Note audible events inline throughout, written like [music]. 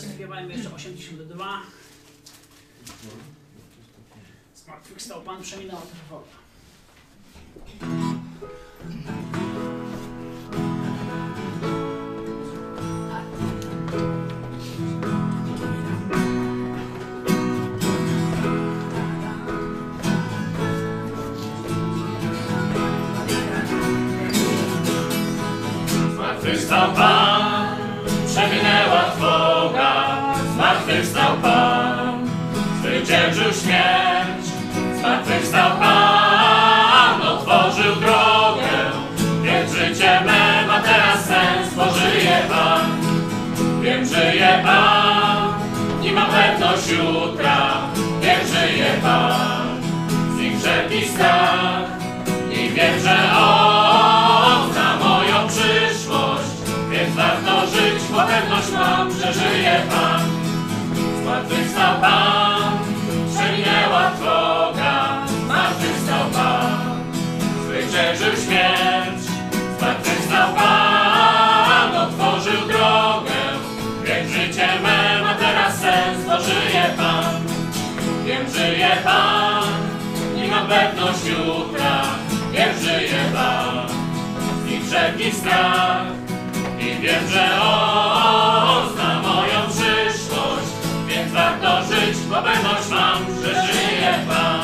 zaśpiewajmy jeszcze 82. Zmartwychwstał Pan, przeminęła trwoga. Zmartwychwstał Pan, przeminęła trwoga. Zmartwychwstał Pan, otworzył drogę. Więc życie me ma teraz sens, bo żyje Pan. Wiem, żyje Pan i mam pewność jutra. Wiem, żyje Pan, z nim wszelki strach. I wiem, że On zna moją przyszłość, więc warto żyć, bo pewność mam, że żyje Pan. Zmartwychwstał Pan, przeminęła trwoga, zwyciężył śmierć. Zmartwychwstał Pan, otworzył drogę, więc życie me ma teraz sens, bo żyje Pan. Wiem, żyje Pan i mam pewność jutra. Wiem, żyje Pan i wszelki strach. I wiem, że On zna moją przyszłość, więc warto żyć, bo pewność mam, że żyje Pan.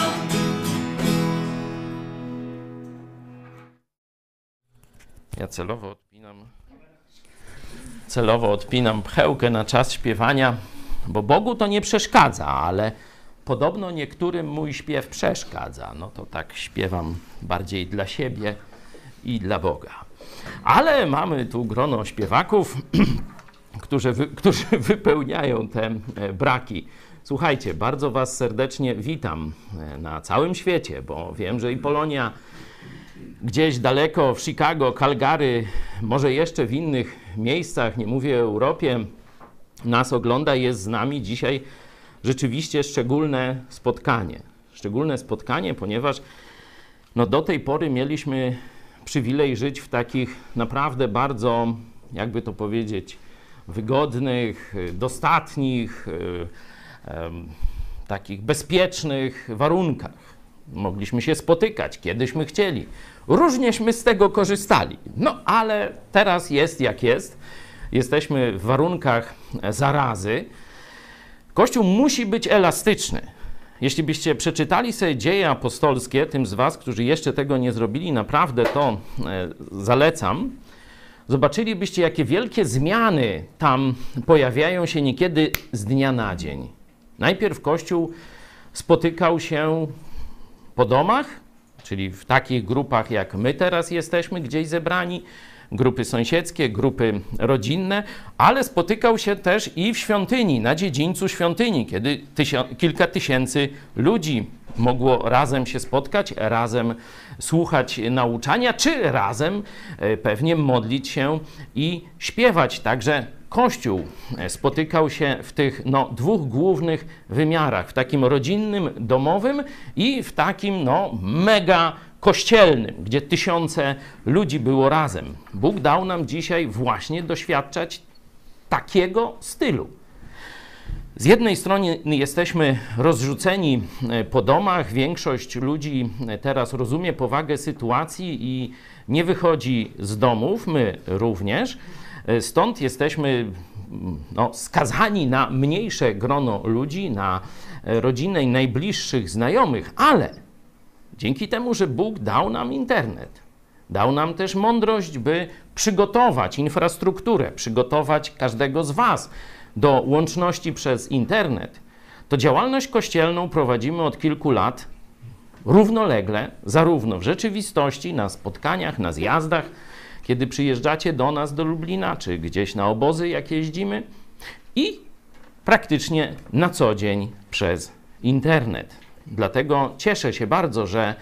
Ja celowo odpinam, celowo odpinam pchełkę na czas śpiewania, bo Bogu to nie przeszkadza, ale podobno niektórym mój śpiew przeszkadza. No to tak śpiewam bardziej dla siebie i dla Boga. Ale mamy tu grono śpiewaków, [clears throat] którzy, wy, którzy [laughs] wypełniają te e, braki. Słuchajcie, bardzo Was serdecznie witam e, na całym świecie, bo wiem, że i Polonia gdzieś daleko w Chicago, Calgary, może jeszcze w innych miejscach, nie mówię Europie, nas ogląda, jest z nami dzisiaj rzeczywiście szczególne spotkanie. Szczególne spotkanie, ponieważ no do tej pory mieliśmy przywilej żyć w takich naprawdę bardzo, jakby to powiedzieć, wygodnych, dostatnich, takich bezpiecznych warunkach. Mogliśmy się spotykać, kiedyśmy chcieli. Różnieśmy z tego korzystali. No ale teraz jest jak jest. Jesteśmy w warunkach zarazy. Kościół musi być elastyczny. jeśli byście przeczytali sobie dzieje apostolskie, tym z Was, którzy jeszcze tego nie zrobili, naprawdę to e, zalecam. Zobaczylibyście, jakie wielkie zmiany tam pojawiają się niekiedy z dnia na dzień. Najpierw Kościół spotykał się po domach, czyli w takich grupach jak my teraz jesteśmy, gdzieś zebrani, grupy sąsiedzkie, grupy rodzinne, ale spotykał się też i w świątyni, na dziedzińcu świątyni, kiedy tysio- kilka tysięcy ludzi mogło razem się spotkać, razem słuchać nauczania, czy razem e, pewnie modlić się i śpiewać. Także Kościół spotykał się w tych no, dwóch głównych wymiarach, w takim rodzinnym, domowym i w takim no, mega kościelnym, gdzie tysiące ludzi było razem. Bóg dał nam dzisiaj właśnie doświadczać takiego stylu. Z jednej strony jesteśmy rozrzuceni e, po domach, większość ludzi e, teraz rozumie powagę sytuacji i nie wychodzi z domów, my również. E, Stąd jesteśmy no, skazani na mniejsze grono ludzi, na e, rodzinę i najbliższych znajomych, ale dzięki temu, że Bóg dał nam internet, dał nam też mądrość, by przygotować infrastrukturę, przygotować każdego z Was do łączności przez internet, to działalność kościelną prowadzimy od kilku lat równolegle, zarówno w rzeczywistości, na spotkaniach, na zjazdach, kiedy przyjeżdżacie do nas do Lublina, czy gdzieś na obozy, jak jeździmy, i praktycznie na co dzień przez internet. Dlatego cieszę się bardzo, że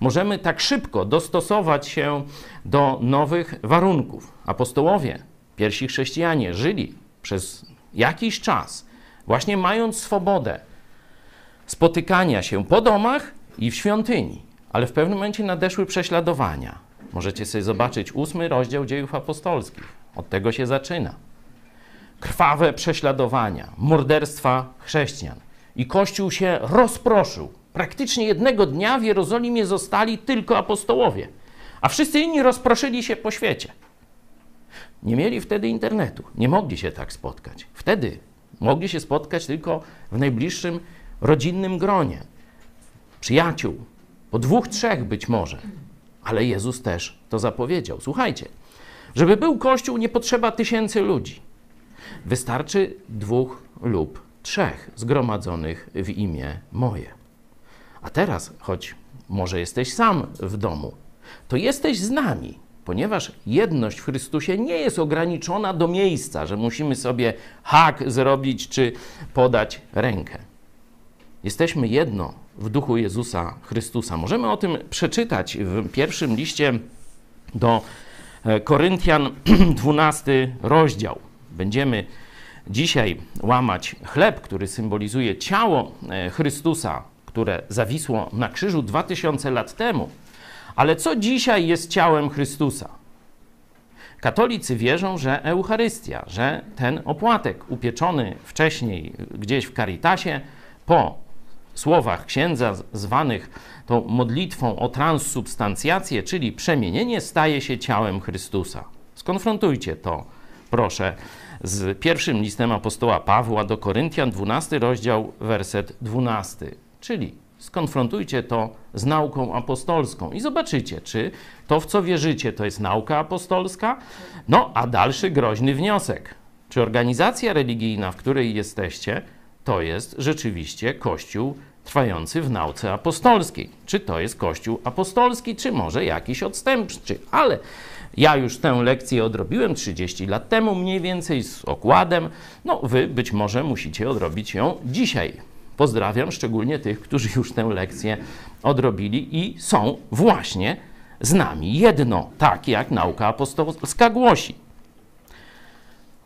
możemy tak szybko dostosować się do nowych warunków. Apostołowie, pierwsi chrześcijanie żyli przez jakiś czas, właśnie mając swobodę spotykania się po domach i w świątyni, ale w pewnym momencie nadeszły prześladowania. Możecie sobie zobaczyć ósmy rozdział dziejów apostolskich. Od tego się zaczyna. Krwawe prześladowania, morderstwa chrześcijan. I Kościół się rozproszył. Praktycznie jednego dnia w Jerozolimie zostali tylko apostołowie, a wszyscy inni rozproszyli się po świecie. Nie mieli wtedy internetu, nie mogli się tak spotkać. Wtedy mogli się spotkać tylko w najbliższym rodzinnym gronie, przyjaciół, po dwóch, trzech być może. Ale Jezus też to zapowiedział. Słuchajcie, żeby był Kościół, nie potrzeba tysięcy ludzi. Wystarczy dwóch lub trzech zgromadzonych w imię moje. A teraz, choć może jesteś sam w domu, to jesteś z nami, ponieważ jedność w Chrystusie nie jest ograniczona do miejsca, że musimy sobie hak zrobić czy podać rękę. Jesteśmy jedno w duchu Jezusa Chrystusa. Możemy o tym przeczytać w pierwszym liście do e, Koryntian, [clears throat] 12 rozdział. Będziemy dzisiaj łamać chleb, który symbolizuje ciało e, Chrystusa, które zawisło na krzyżu 2000 lat temu. Ale co dzisiaj jest ciałem Chrystusa? Katolicy wierzą, że Eucharystia, że ten opłatek upieczony wcześniej gdzieś w Caritasie po słowach księdza zwanych tą modlitwą o transsubstancjację, czyli przemienienie, staje się ciałem Chrystusa. Skonfrontujcie to, proszę, z pierwszym listem apostoła Pawła do Koryntian, 12 rozdział, werset 12. Czyli skonfrontujcie to z nauką apostolską i zobaczycie, czy to, w co wierzycie, to jest nauka apostolska. No, a dalszy groźny wniosek. Czy organizacja religijna, w której jesteście, to jest rzeczywiście Kościół trwający w nauce apostolskiej. Czy to jest Kościół apostolski, czy może jakiś odstępczy. Ale ja już tę lekcję odrobiłem 30 lat temu, mniej więcej z okładem. No, wy być może musicie odrobić ją dzisiaj. Pozdrawiam szczególnie tych, którzy już tę lekcję odrobili i są właśnie z nami jedno, tak jak nauka apostolska głosi.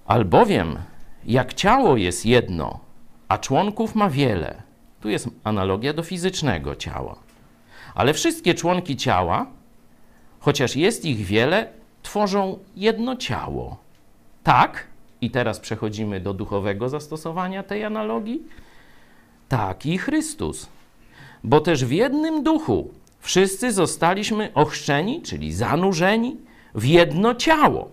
Albowiem, jak ciało jest jedno, a członków ma wiele, tu jest analogia do fizycznego ciała. Ale wszystkie członki ciała, chociaż jest ich wiele, tworzą jedno ciało. Tak, i teraz przechodzimy do duchowego zastosowania tej analogii. Tak i Chrystus. Bo też w jednym duchu wszyscy zostaliśmy ochrzczeni, czyli zanurzeni w jedno ciało.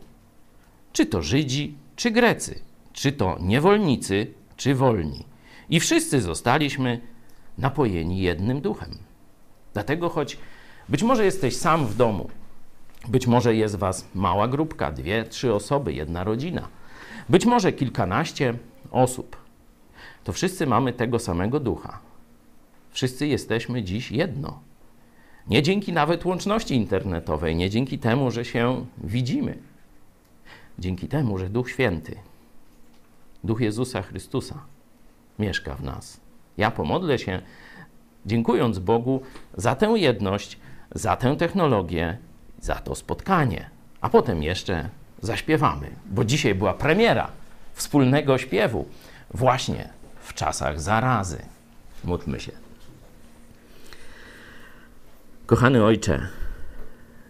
Czy to Żydzi, czy Grecy, czy to niewolnicy, czy wolni. I wszyscy zostaliśmy napojeni jednym duchem. Dlatego, choć być może jesteś sam w domu, być może jest was mała grupka, dwie, trzy osoby, jedna rodzina, być może kilkanaście osób, to wszyscy mamy tego samego ducha. Wszyscy jesteśmy dziś jedno. Nie dzięki nawet łączności internetowej, nie dzięki temu, że się widzimy, dzięki temu, że Duch Święty, Duch Jezusa Chrystusa mieszka w nas. Ja pomodlę się, dziękując Bogu za tę jedność, za tę technologię, za to spotkanie, a potem jeszcze zaśpiewamy, bo dzisiaj była premiera wspólnego śpiewu właśnie w czasach zarazy. Módlmy się. Kochany Ojcze,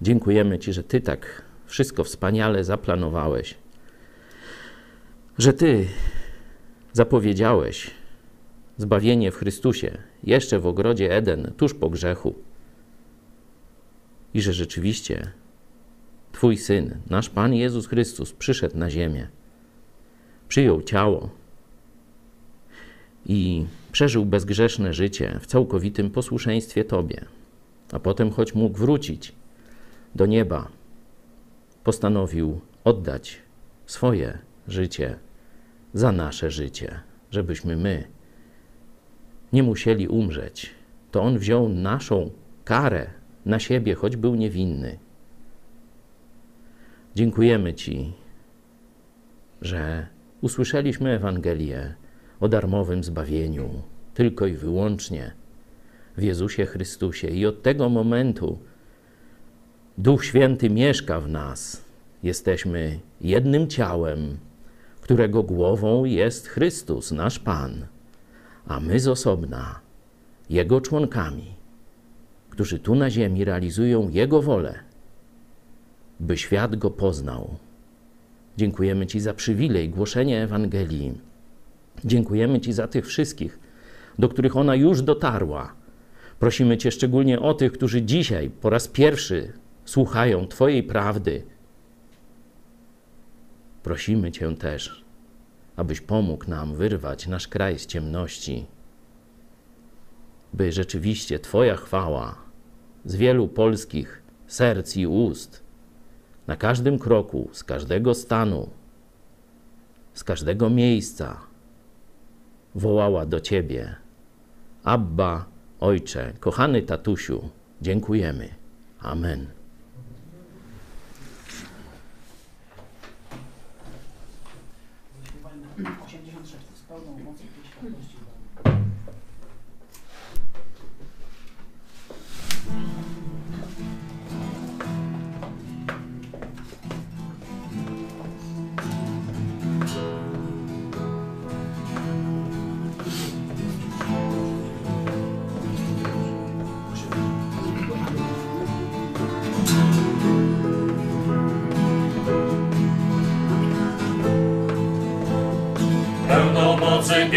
dziękujemy Ci, że Ty tak wszystko wspaniale zaplanowałeś, że Ty zapowiedziałeś zbawienie w Chrystusie jeszcze w ogrodzie Eden, tuż po grzechu, i że rzeczywiście Twój Syn, nasz Pan Jezus Chrystus, przyszedł na ziemię, przyjął ciało i przeżył bezgrzeszne życie w całkowitym posłuszeństwie Tobie, a potem, choć mógł wrócić do nieba, postanowił oddać swoje życie za nasze życie, żebyśmy my nie musieli umrzeć. To On wziął naszą karę na siebie, choć był niewinny. Dziękujemy Ci, że usłyszeliśmy Ewangelię o darmowym zbawieniu tylko i wyłącznie w Jezusie Chrystusie. I od tego momentu Duch Święty mieszka w nas. Jesteśmy jednym ciałem, którego głową jest Chrystus, nasz Pan, a my z osobna, Jego członkami, którzy tu na ziemi realizują Jego wolę, by świat Go poznał. Dziękujemy Ci za przywilej głoszenia Ewangelii. Dziękujemy Ci za tych wszystkich, do których ona już dotarła. Prosimy Cię szczególnie o tych, którzy dzisiaj po raz pierwszy słuchają Twojej prawdy. Prosimy Cię też, abyś pomógł nam wyrwać nasz kraj z ciemności, by rzeczywiście Twoja chwała z wielu polskich serc i ust, na każdym kroku, z każdego stanu, z każdego miejsca wołała do Ciebie: Abba, Ojcze, kochany tatusiu, dziękujemy. Amen. Hugo.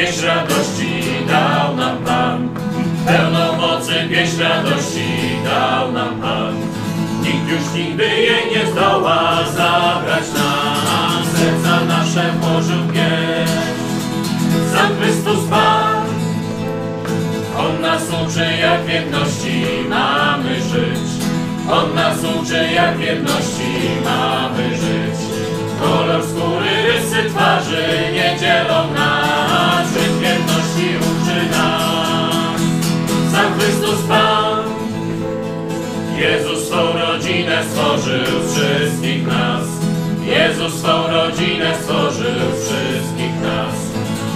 Pieśń radości dał nam Pan. Pełną mocy pieśń radości dał nam Pan. Nikt już nigdy jej nie zdoła zabrać nam. Serca nasze włożył pieśń. Sam Chrystus Pan. On nas uczy jak w jedności mamy żyć. On nas uczy jak w jedności mamy żyć. Kolor skóry, rysy twarzy nie dzielą nas, jedności uczy nas. Sam Chrystus Pan, Jezus swą rodzinę stworzył wszystkich nas. Jezus swą rodzinę stworzył wszystkich nas.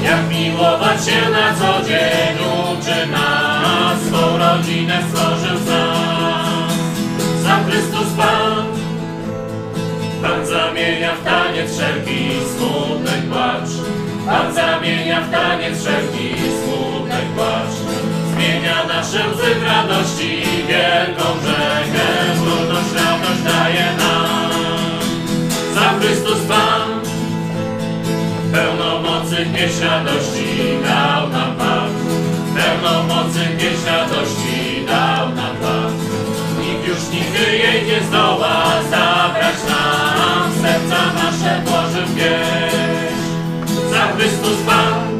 Jak miłować się na co dzień uczy nas, swą rodzinę stworzył nas. Sam Chrystus Pan, Pan zamienia w taniec wszelki smutek płacz. Pan zamienia w taniec wszelki smutek płacz. Zmienia nasze łzy w radości wielką rzekę. Wolność, radość daje nam. Sam Chrystus Pan, pełną mocy pieśń radości dał nam Pan. Pełną mocy pieśń radości dał nam Pan. Nikt już nigdy jej nie zdoła zabrać Serca nasze włożył pieśń. Za Chrystus Pan.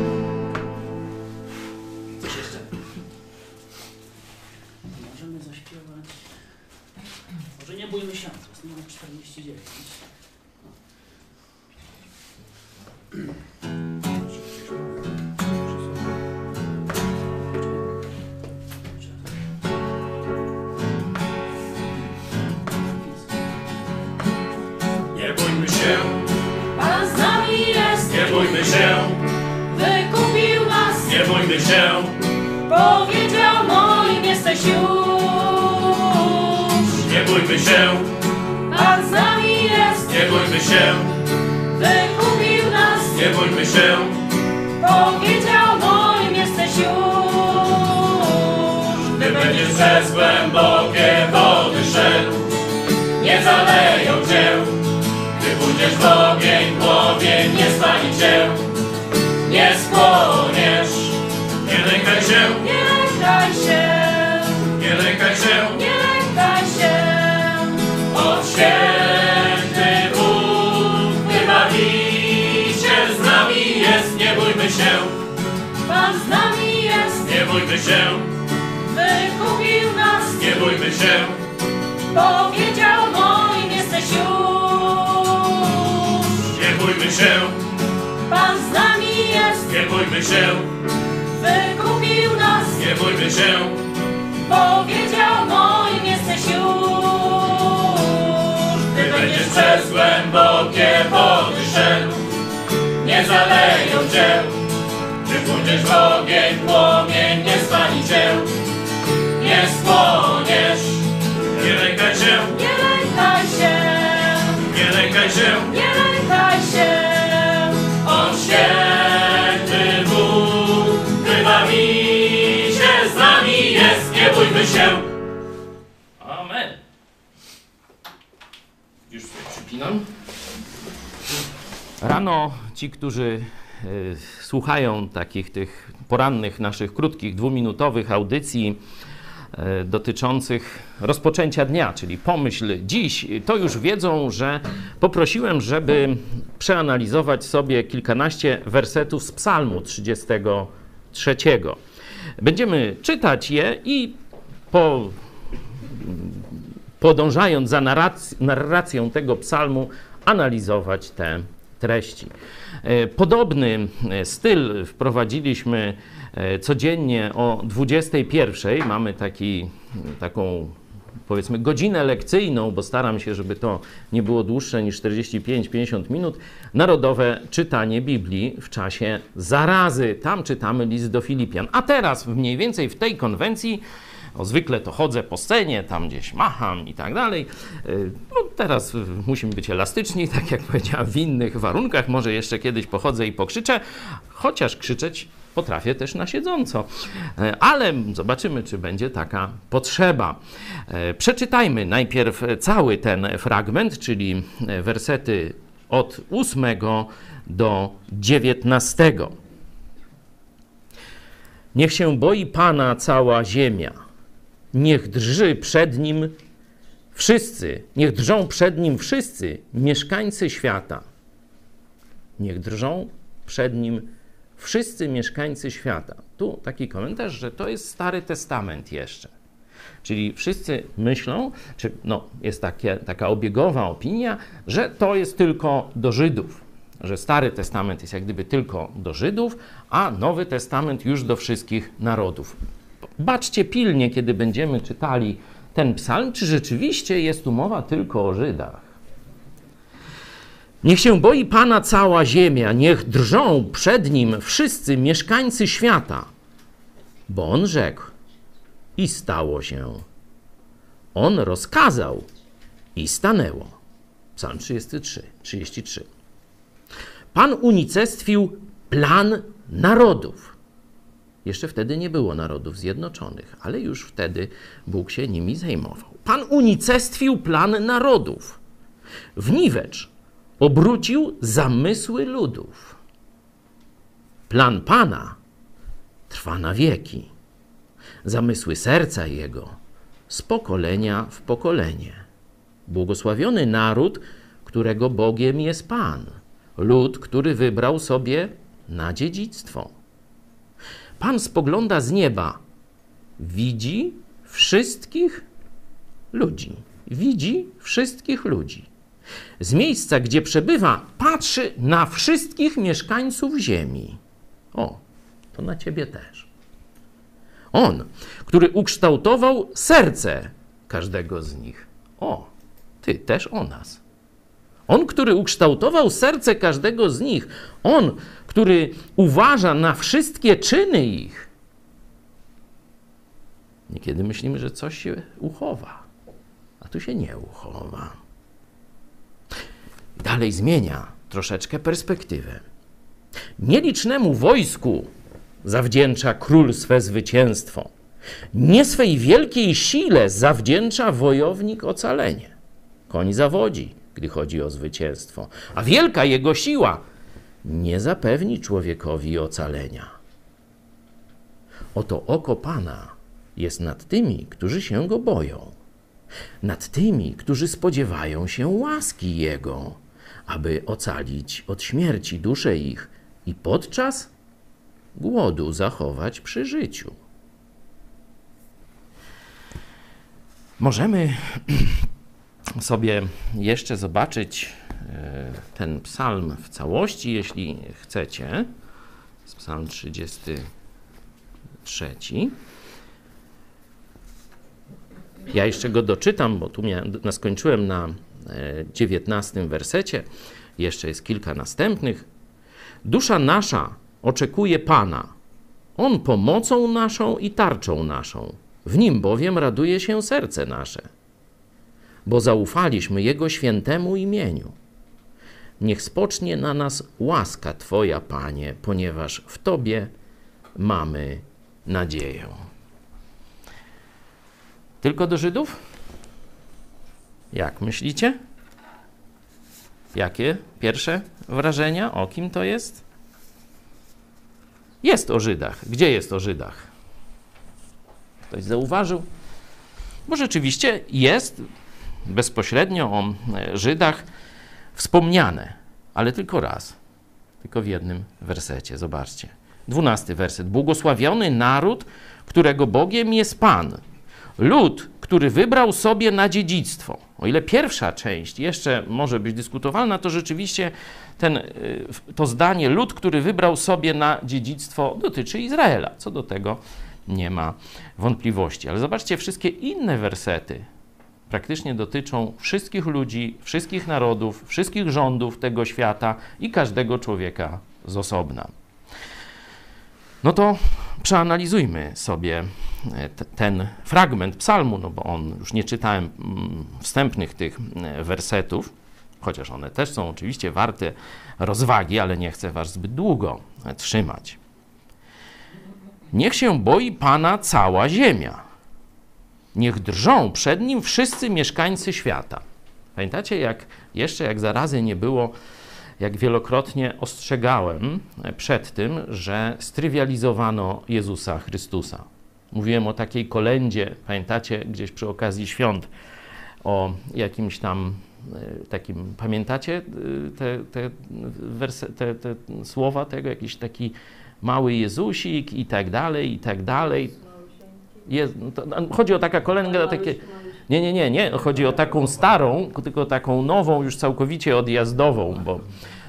Się, wykupił nas, nie bójmy się, powiedział moim jesteś już. nie bójmy się, Pan z nami jest, nie bójmy się, wykupił nas, nie bójmy się, powiedział moim jesteś już. gdy będziesz przez głębokie wody szedł, nie zaleją cię, pójdziesz w ogień, płomień nie spali cię, nie spłoniesz, nie lękaj się, Nie lękaj się, nie lękaj się, nie lękaj się. Od święty Bóg wybawiciel z nami jest, nie bójmy się, Pan z nami jest, nie bójmy się, wykupił nas, nie bójmy się, powiedział moim jesteś już. Nie bójmy się, Pan z nami jest, nie bójmy się, wykupił nas, nie bójmy się, powiedział moim jesteś już. gdy będziesz przez głębokie wody szedł, nie zaleją cię, gdy pójdziesz w ogień, płomień nie spali cię, nie spłoniesz, nie lękaj się, Nie lękaj się, nie lękaj się, nie lękaj nie bójmy się. Amen. Już sobie przypinam. Rano ci, którzy e, słuchają takich tych porannych naszych krótkich, dwuminutowych audycji e, dotyczących rozpoczęcia dnia, czyli pomyśl dziś, to już wiedzą, że poprosiłem, żeby przeanalizować sobie kilkanaście wersetów z Psalmu 33. Będziemy czytać je i po podążając za narrac- narracją tego psalmu, analizować te treści. E, Podobny e, styl wprowadziliśmy e, codziennie o 21. Mamy taki, taką powiedzmy godzinę lekcyjną, bo staram się, żeby to nie było dłuższe niż 45-50 minut, narodowe czytanie Biblii w czasie zarazy. Tam czytamy list do Filipian. A teraz mniej więcej w tej konwencji o, zwykle to chodzę po scenie, tam gdzieś macham i tak dalej. Y, No, teraz y, musimy być elastyczni, [laughs] tak jak powiedziałem, w innych warunkach. Może jeszcze kiedyś pochodzę i pokrzyczę, chociaż krzyczeć potrafię też na siedząco. Y, Ale zobaczymy, czy będzie taka potrzeba. Y, Przeczytajmy najpierw cały ten fragment, czyli y, wersety od 8 do 19. Niech się boi Pana cała ziemia. Niech drży przed nim wszyscy, niech drżą przed nim wszyscy mieszkańcy świata. Niech drżą przed nim wszyscy mieszkańcy świata. Tu taki komentarz, że to jest Stary Testament jeszcze. Czyli wszyscy myślą, czy no, jest takie, taka obiegowa opinia, że to jest tylko do Żydów, że Stary Testament jest jak gdyby tylko do Żydów, a Nowy Testament już do wszystkich narodów. Baczcie pilnie, kiedy będziemy czytali ten psalm, czy rzeczywiście jest tu mowa tylko o Żydach. Niech się boi Pana cała ziemia, niech drżą przed Nim wszyscy mieszkańcy świata, bo On rzekł i stało się. On rozkazał i stanęło. Psalm 33, 33. Pan unicestwił plan narodów. Jeszcze wtedy nie było narodów zjednoczonych, ale już wtedy Bóg się nimi zajmował. Pan unicestwił plan narodów. W niwecz obrócił zamysły ludów. Plan Pana trwa na wieki. Zamysły serca Jego z pokolenia w pokolenie. Błogosławiony naród, którego Bogiem jest Pan. Lud, który wybrał sobie na dziedzictwo. Pan spogląda z nieba, widzi wszystkich ludzi. widzi wszystkich ludzi. Z miejsca, gdzie przebywa, patrzy na wszystkich mieszkańców ziemi. O, to na ciebie też. On, który ukształtował serce każdego z nich. O, ty też o nas. On, który ukształtował serce każdego z nich. On, który uważa na wszystkie czyny ich. Niekiedy myślimy, że coś się uchowa, a tu się nie uchowa. Dalej zmienia troszeczkę perspektywę. Nielicznemu wojsku zawdzięcza król swe zwycięstwo. Nie swej wielkiej sile zawdzięcza wojownik ocalenie. Koń zawodzi, gdy chodzi o zwycięstwo, a wielka jego siła nie zapewni człowiekowi ocalenia. Oto oko Pana jest nad tymi, którzy się go boją, nad tymi, którzy spodziewają się łaski Jego, aby ocalić od śmierci dusze ich i podczas głodu zachować przy życiu. Możemy [clears throat] sobie jeszcze zobaczyć e, ten psalm w całości, jeśli chcecie. Psalm 33. Ja jeszcze go doczytam, bo tu miałem, skończyłem na 19 wersecie. Jeszcze jest kilka następnych. Dusza nasza oczekuje Pana. On pomocą naszą i tarczą naszą. W nim bowiem raduje się serce nasze, bo zaufaliśmy Jego świętemu imieniu. Niech spocznie na nas łaska Twoja, Panie, ponieważ w Tobie mamy nadzieję. Tylko do Żydów? Jak myślicie? Jakie pierwsze wrażenia? O kim to jest? Jest o Żydach. Gdzie jest o Żydach? Ktoś zauważył? Bo rzeczywiście jest bezpośrednio o e, Żydach wspomniane, ale tylko raz. Tylko w jednym wersecie. Zobaczcie. Dwunasty werset. Błogosławiony naród, którego Bogiem jest Pan. Lud, który wybrał sobie na dziedzictwo. O ile pierwsza część jeszcze może być dyskutowalna, to rzeczywiście ten, y, to zdanie lud, który wybrał sobie na dziedzictwo, dotyczy Izraela. Co do tego nie ma wątpliwości. Ale zobaczcie, wszystkie inne wersety praktycznie dotyczą wszystkich ludzi, wszystkich narodów, wszystkich rządów tego świata i każdego człowieka z osobna. No to przeanalizujmy sobie ten fragment psalmu, no bo on, już nie czytałem mm, wstępnych tych e, wersetów, chociaż one też są oczywiście warte rozwagi, ale nie chcę was zbyt długo e, trzymać. Niech się boi Pana cała ziemia. Niech drżą przed Nim wszyscy mieszkańcy świata. Pamiętacie, jak jeszcze jak zarazy nie było, jak wielokrotnie ostrzegałem przed tym, że strywializowano Jezusa Chrystusa. Mówiłem o takiej kolędzie, pamiętacie, gdzieś przy okazji świąt, o jakimś tam e, takim, pamiętacie e, te, te, werse, te, te słowa tego, jakiś taki mały Jezusik i tak dalej, i tak dalej. Jest, to, no, chodzi o taka kolęda, takie... Nie, nie, nie, nie. Chodzi o taką starą, tylko taką nową, już całkowicie odjazdową, bo,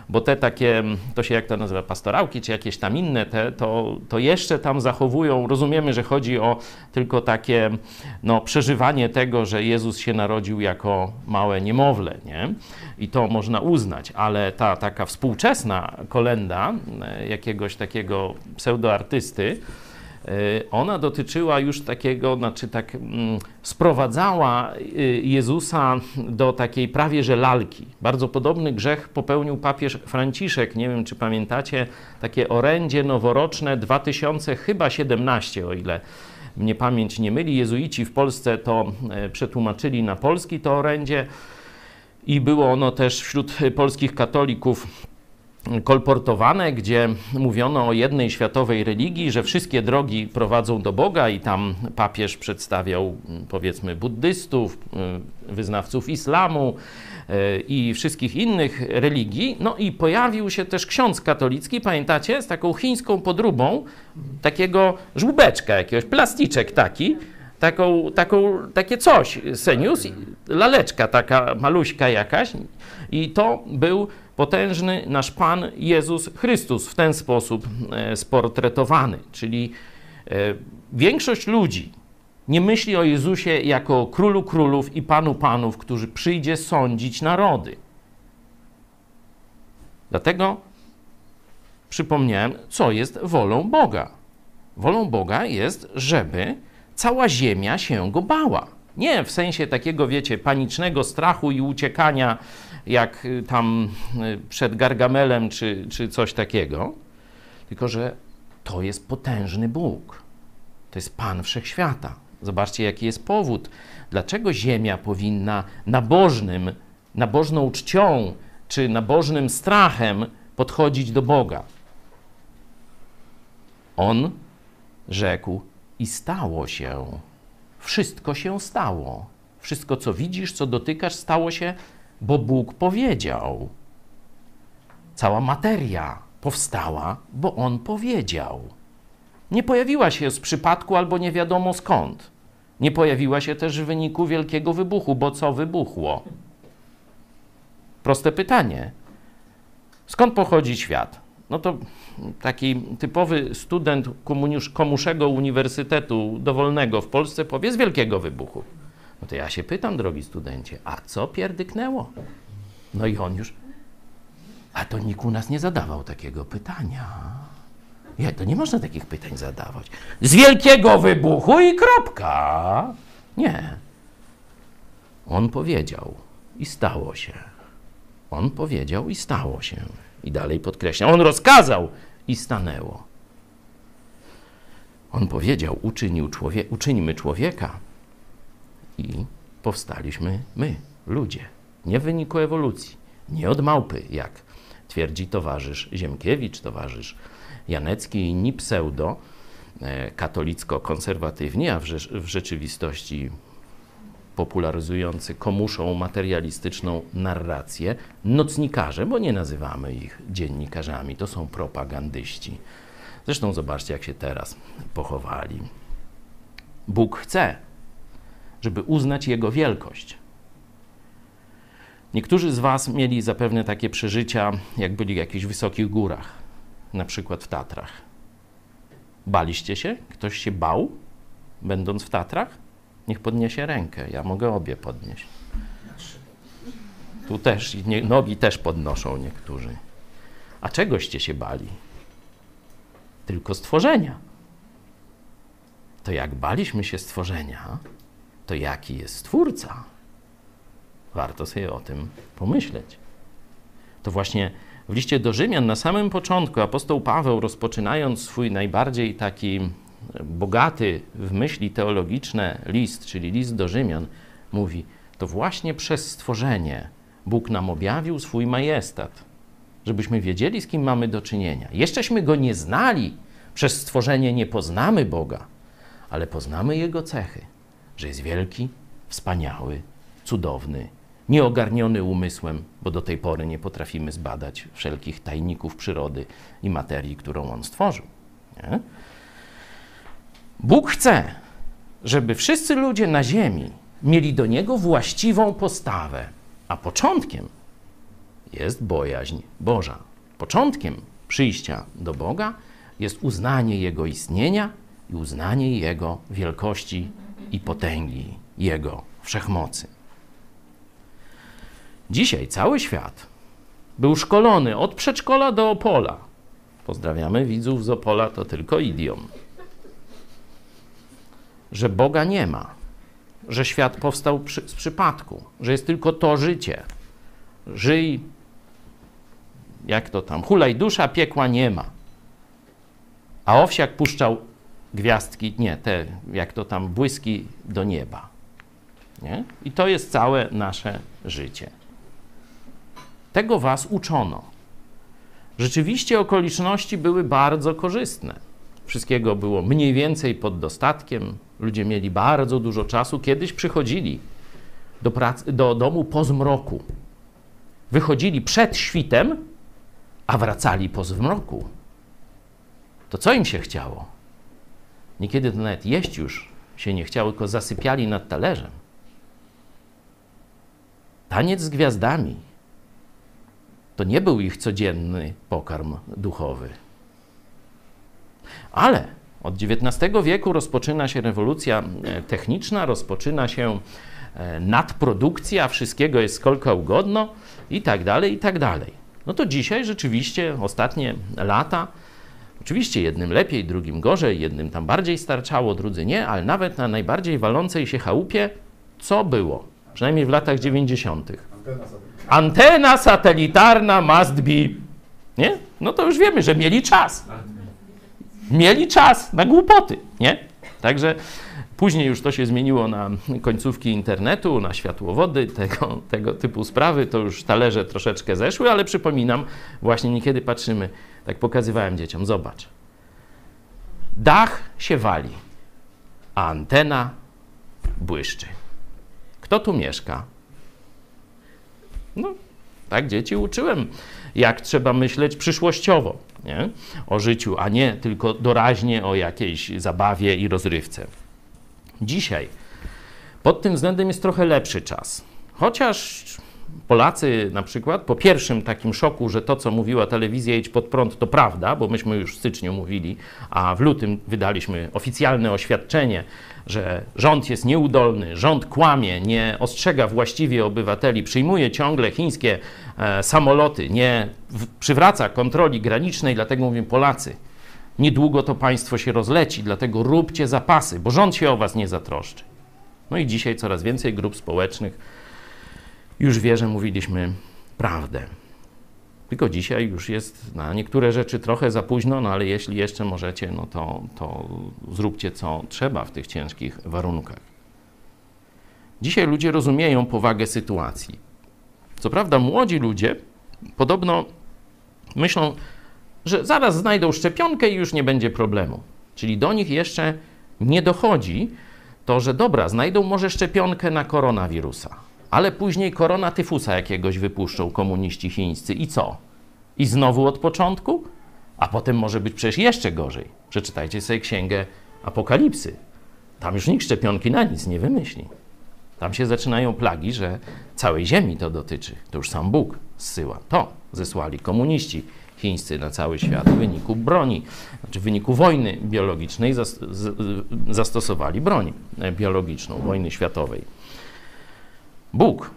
bo te takie, to się jak to nazywa, pastorałki, czy jakieś tam inne, te, to, to jeszcze tam zachowują, rozumiemy, że chodzi o tylko takie no, przeżywanie tego, że Jezus się narodził jako małe niemowlę, nie? I to można uznać, ale ta taka współczesna kolenda e, jakiegoś takiego pseudoartysty, ona dotyczyła już takiego, znaczy tak mm, sprowadzała y, Jezusa do takiej prawie że lalki. Bardzo podobny grzech popełnił papież Franciszek. Nie wiem, czy pamiętacie takie orędzie noworoczne 2017, o ile mnie pamięć nie myli. Jezuici w Polsce to e, przetłumaczyli na polski to orędzie i było ono też wśród polskich katolików kolportowane, gdzie mówiono o jednej światowej religii, że wszystkie drogi prowadzą do Boga i tam papież przedstawiał powiedzmy buddystów, y, wyznawców islamu y, i wszystkich innych religii. No i pojawił się też ksiądz katolicki, pamiętacie, z taką chińską podróbą, takiego żłóbeczka jakiegoś, plasticzek taki, taką, taką, takie coś, senius, laleczka taka maluśka jakaś i to był potężny nasz Pan Jezus Chrystus w ten sposób e, sportretowany, czyli e, większość ludzi nie myśli o Jezusie jako królu królów i panu panów, który przyjdzie sądzić narody. Dlatego przypomniałem, co jest wolą Boga. Wolą Boga jest, żeby cała ziemia się go bała. Nie w sensie takiego, wiecie, panicznego strachu i uciekania, jak y, tam y, przed Gargamelem czy, czy coś takiego, tylko że to jest potężny Bóg. To jest Pan Wszechświata. Zobaczcie, jaki jest powód. Dlaczego Ziemia powinna nabożnym, nabożną czcią czy nabożnym strachem podchodzić do Boga? On rzekł i stało się. Wszystko się stało. Wszystko, co widzisz, co dotykasz, stało się, bo Bóg powiedział. Cała materia powstała, bo On powiedział. Nie pojawiła się z przypadku albo nie wiadomo skąd. Nie pojawiła się też w wyniku wielkiego wybuchu, bo co wybuchło? Proste pytanie. Skąd pochodzi świat? No to taki typowy student komuszego uniwersytetu dowolnego w Polsce powie z wielkiego wybuchu. No to ja się pytam, drogi studencie, a co pierdyknęło? No i on już, a to nikt u nas nie zadawał takiego pytania. Nie, to nie można takich pytań zadawać. Z wielkiego wybuchu i kropka. Nie. On powiedział i stało się. On powiedział i stało się. I dalej podkreśla. On rozkazał i stanęło. On powiedział, uczynił człowie uczyńmy człowieka i powstaliśmy my, ludzie. Nie w wyniku ewolucji, nie od małpy, jak twierdzi towarzysz Ziemkiewicz, towarzysz Janecki i inni pseudo e, katolicko-konserwatywni, a w, rze w rzeczywistości popularyzujący komuszą materialistyczną narrację, nocnikarze, bo nie nazywamy ich dziennikarzami, to są propagandyści. Zresztą zobaczcie, jak się teraz pochowali. Bóg chce, żeby uznać Jego wielkość. Niektórzy z Was mieli zapewne takie przeżycia, jak byli w jakichś wysokich górach, na przykład w Tatrach. Baliście się? Ktoś się bał, będąc w Tatrach? Niech podniesie rękę, ja mogę obie podnieść. Tu też, nie, nogi też podnoszą niektórzy. A czegoście się bali? Tylko stworzenia. To jak baliśmy się stworzenia, to jaki jest Stwórca? Warto sobie o tym pomyśleć. To właśnie w liście do Rzymian na samym początku apostoł Paweł, rozpoczynając swój najbardziej taki bogaty w myśli teologiczne list, czyli list do Rzymian, mówi: To właśnie przez stworzenie Bóg nam objawił swój majestat, żebyśmy wiedzieli, z kim mamy do czynienia. Jeszcześmy go nie znali, przez stworzenie nie poznamy Boga, ale poznamy Jego cechy, że jest wielki, wspaniały, cudowny, nieogarniony umysłem, bo do tej pory nie potrafimy zbadać wszelkich tajników przyrody i materii, którą On stworzył. Nie? Bóg chce, żeby wszyscy ludzie na ziemi mieli do Niego właściwą postawę, a początkiem jest bojaźń Boża. Początkiem przyjścia do Boga jest uznanie Jego istnienia i uznanie Jego wielkości i potęgi, Jego wszechmocy. Dzisiaj cały świat był szkolony od przedszkola do Opola. Pozdrawiamy widzów z Opola, to tylko idiom że Boga nie ma, że świat powstał przy, z przypadku, że jest tylko to życie. Żyj, jak to tam, hulaj dusza, piekła nie ma. A owsiak puszczał gwiazdki, nie, te, jak to tam, błyski do nieba. Nie? I to jest całe nasze życie. Tego was uczono. Rzeczywiście okoliczności były bardzo korzystne. Wszystkiego było mniej więcej pod dostatkiem. Ludzie mieli bardzo dużo czasu. Kiedyś przychodzili do, pracy, do domu po zmroku. Wychodzili przed świtem, a wracali po zmroku. To co im się chciało? Niekiedy to nawet jeść już się nie chciało, tylko zasypiali nad talerzem. Taniec z gwiazdami to nie był ich codzienny pokarm duchowy. Ale od XIX wieku rozpoczyna się rewolucja e, techniczna, rozpoczyna się e, nadprodukcja, wszystkiego jest skolka ugodno i tak dalej, i tak dalej. No to dzisiaj rzeczywiście ostatnie lata, oczywiście jednym lepiej, drugim gorzej, jednym tam bardziej starczało, drudzy nie, ale nawet na najbardziej walącej się chałupie, co było? Przynajmniej w latach 90. Antena satelitarna must be. Nie? No to już wiemy, że mieli czas. Mieli czas na głupoty, nie? Także później już to się zmieniło na końcówki internetu, na światłowody, tego, tego typu sprawy. To już talerze troszeczkę zeszły, ale przypominam, właśnie niekiedy patrzymy, tak pokazywałem dzieciom, zobacz. Dach się wali, a antena błyszczy. Kto tu mieszka? No, tak dzieci uczyłem, jak trzeba myśleć przyszłościowo nie? o życiu, a nie tylko doraźnie o jakiejś zabawie i rozrywce. Dzisiaj pod tym względem jest trochę lepszy czas. Chociaż Polacy na przykład po pierwszym takim szoku, że to, co mówiła telewizja Jedź Pod Prąd, to prawda, bo myśmy już w styczniu mówili, a w lutym wydaliśmy oficjalne oświadczenie, że rząd jest nieudolny, rząd kłamie, nie ostrzega właściwie obywateli, przyjmuje ciągle chińskie e, samoloty, nie w, przywraca kontroli granicznej, dlatego mówię Polacy, niedługo to państwo się rozleci, dlatego róbcie zapasy, bo rząd się o was nie zatroszczy. No i dzisiaj coraz więcej grup społecznych już wie, że mówiliśmy prawdę. Tylko dzisiaj już jest na niektóre rzeczy trochę za późno, no ale jeśli jeszcze możecie, no to, to zróbcie co trzeba w tych ciężkich warunkach. Dzisiaj ludzie rozumieją powagę sytuacji. Co prawda, młodzi ludzie podobno myślą, że zaraz znajdą szczepionkę i już nie będzie problemu. Czyli do nich jeszcze nie dochodzi to, że dobra, znajdą może szczepionkę na koronawirusa, ale później koronatyfusa jakiegoś wypuszczą komuniści chińscy i co? I znowu od początku? A potem może być przecież jeszcze gorzej. Przeczytajcie sobie księgę Apokalipsy. Tam już nikt szczepionki na nic nie wymyśli. Tam się zaczynają plagi, że całej Ziemi to dotyczy. To już sam Bóg zsyła. To zesłali komuniści chińscy na cały świat w wyniku broni, znaczy w wyniku wojny biologicznej zastosowali broń biologiczną, wojny światowej. Bóg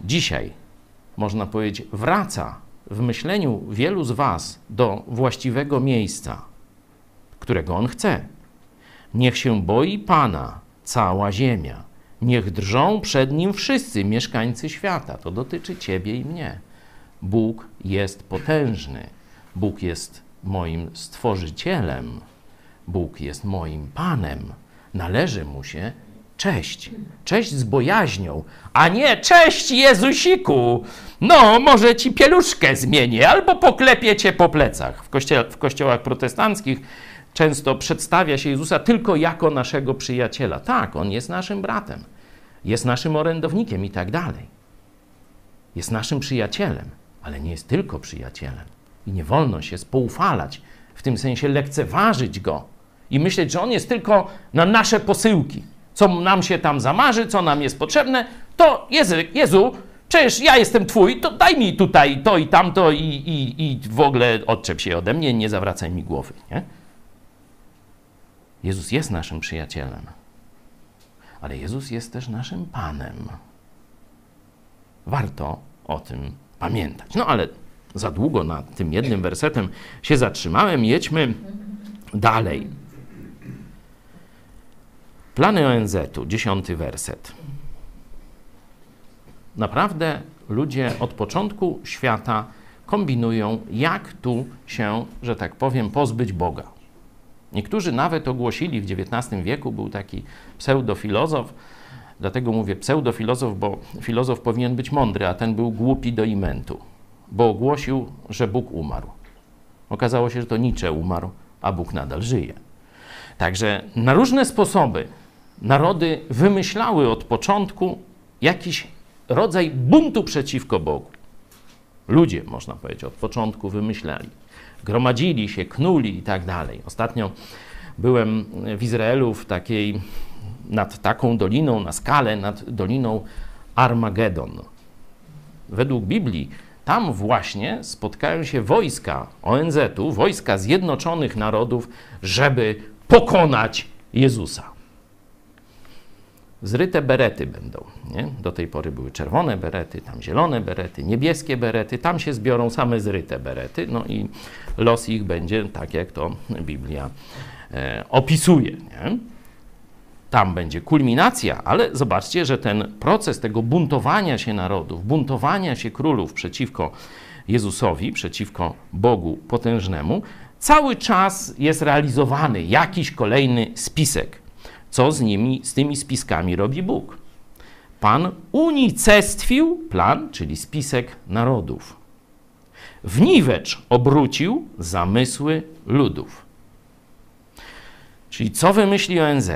dzisiaj, można powiedzieć, wraca w myśleniu wielu z Was do właściwego miejsca, którego On chce. Niech się boi Pana cała ziemia. Niech drżą przed Nim wszyscy mieszkańcy świata. To dotyczy Ciebie i mnie. Bóg jest potężny. Bóg jest moim stworzycielem. Bóg jest moim Panem. Należy Mu się cześć. Cześć z bojaźnią, a nie cześć Jezusiku. No, może ci pieluszkę zmienię, albo poklepię cię po plecach. W, kościele, w kościołach protestanckich często przedstawia się Jezusa tylko jako naszego przyjaciela. Tak, on jest naszym bratem, jest naszym orędownikiem i tak dalej. Jest naszym przyjacielem, ale nie jest tylko przyjacielem. I nie wolno się spoufalać, w tym sensie lekceważyć go i myśleć, że on jest tylko na nasze posyłki co nam się tam zamarzy, co nam jest potrzebne, to Jezu, Jezu przecież ja jestem Twój, to daj mi tutaj to i tamto i, i, i w ogóle odczep się ode mnie, nie zawracaj mi głowy. Nie? Jezus jest naszym przyjacielem, ale Jezus jest też naszym Panem. Warto o tym pamiętać. No ale za długo nad tym jednym wersetem się zatrzymałem. Jedźmy dalej. Plany ONZ-u, dziesiąty werset. Naprawdę ludzie od początku świata kombinują, jak tu się, że tak powiem, pozbyć Boga. Niektórzy nawet ogłosili w XIX wieku, był taki pseudofilozof, dlatego mówię pseudofilozof, bo filozof powinien być mądry, a ten był głupi do imentu, bo ogłosił, że Bóg umarł. Okazało się, że to Nietzsche umarł, a Bóg nadal żyje. Także na różne sposoby narody wymyślały od początku jakiś rodzaj buntu przeciwko Bogu. Ludzie, można powiedzieć, od początku wymyślali. Gromadzili się, knuli i tak dalej. Ostatnio byłem w Izraelu w takiej, nad taką doliną, na skalę, nad doliną Armagedon. Według Biblii tam właśnie spotkają się wojska ONZ-u, wojska Zjednoczonych Narodów, żeby pokonać Jezusa. Zryte berety będą. Nie? Do tej pory były czerwone berety, tam zielone berety, niebieskie berety, tam się zbiorą same zryte berety, no i los ich będzie tak, jak to Biblia e, opisuje. Nie? Tam będzie kulminacja, ale zobaczcie, że ten proces tego buntowania się narodów, buntowania się królów przeciwko Jezusowi, przeciwko Bogu potężnemu, cały czas jest realizowany jakiś kolejny spisek. Co z nimi, z tymi spiskami robi Bóg? Pan unicestwił plan, czyli spisek narodów. W niwecz obrócił zamysły ludów. Czyli co wymyśli ONZ?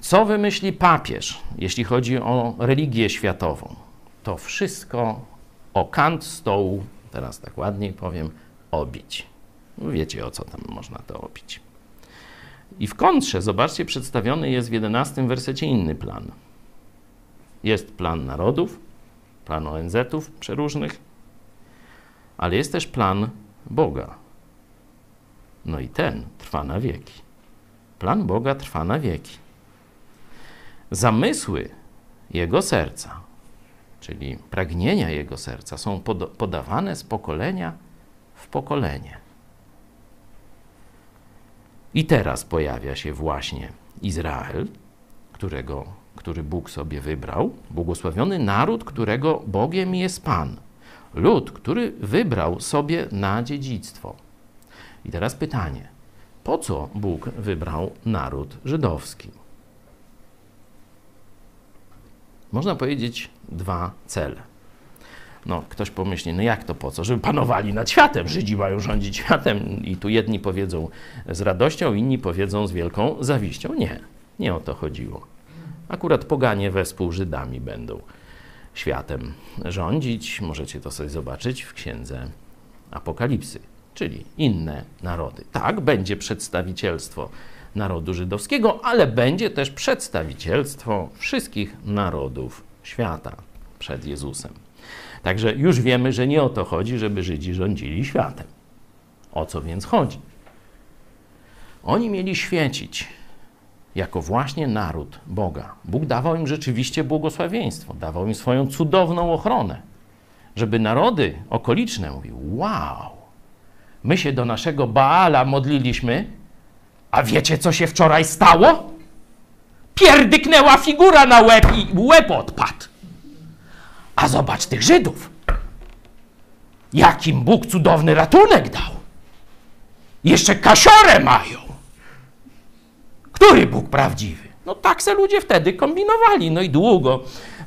Co wymyśli papież, jeśli chodzi o religię światową? To wszystko o kant stołu, teraz tak ładniej powiem, obić. Wiecie o co tam można to obić. I w kontrze, zobaczcie, przedstawiony jest w 11 wersecie inny plan. Jest plan narodów, plan ONZ-ów przeróżnych, ale jest też plan Boga. No i ten trwa na wieki. Plan Boga trwa na wieki. Zamysły Jego serca, czyli pragnienia Jego serca, są podawane z pokolenia w pokolenie. I teraz pojawia się właśnie Izrael, którego, który Bóg sobie wybrał, błogosławiony naród, którego Bogiem jest Pan. Lud, który wybrał sobie na dziedzictwo. I teraz pytanie: po co Bóg wybrał naród żydowski? Można powiedzieć dwa cele. No, ktoś pomyśli, no jak to po co? Żeby panowali nad światem. Żydzi mają rządzić światem. I tu jedni powiedzą z radością, inni powiedzą z wielką zawiścią. Nie, nie o to chodziło. Akurat poganie wespół Żydami będą światem rządzić. Możecie to sobie zobaczyć w księdze Apokalipsy, czyli inne narody. Tak, będzie przedstawicielstwo narodu żydowskiego, ale będzie też przedstawicielstwo wszystkich narodów świata przed Jezusem. Także już wiemy, że nie o to chodzi, żeby Żydzi rządzili światem. O co więc chodzi? Oni mieli świecić jako właśnie naród Boga. Bóg dawał im rzeczywiście błogosławieństwo, dawał im swoją cudowną ochronę, żeby narody okoliczne mówiły: Wow, my się do naszego Baala modliliśmy, a wiecie, co się wczoraj stało? Pierdyknęła figura na łeb i łeb odpadł. A zobacz tych Żydów. Jakim Bóg cudowny ratunek dał. Jeszcze kasiorę mają. Który Bóg prawdziwy? No tak se ludzie wtedy kombinowali. No i długo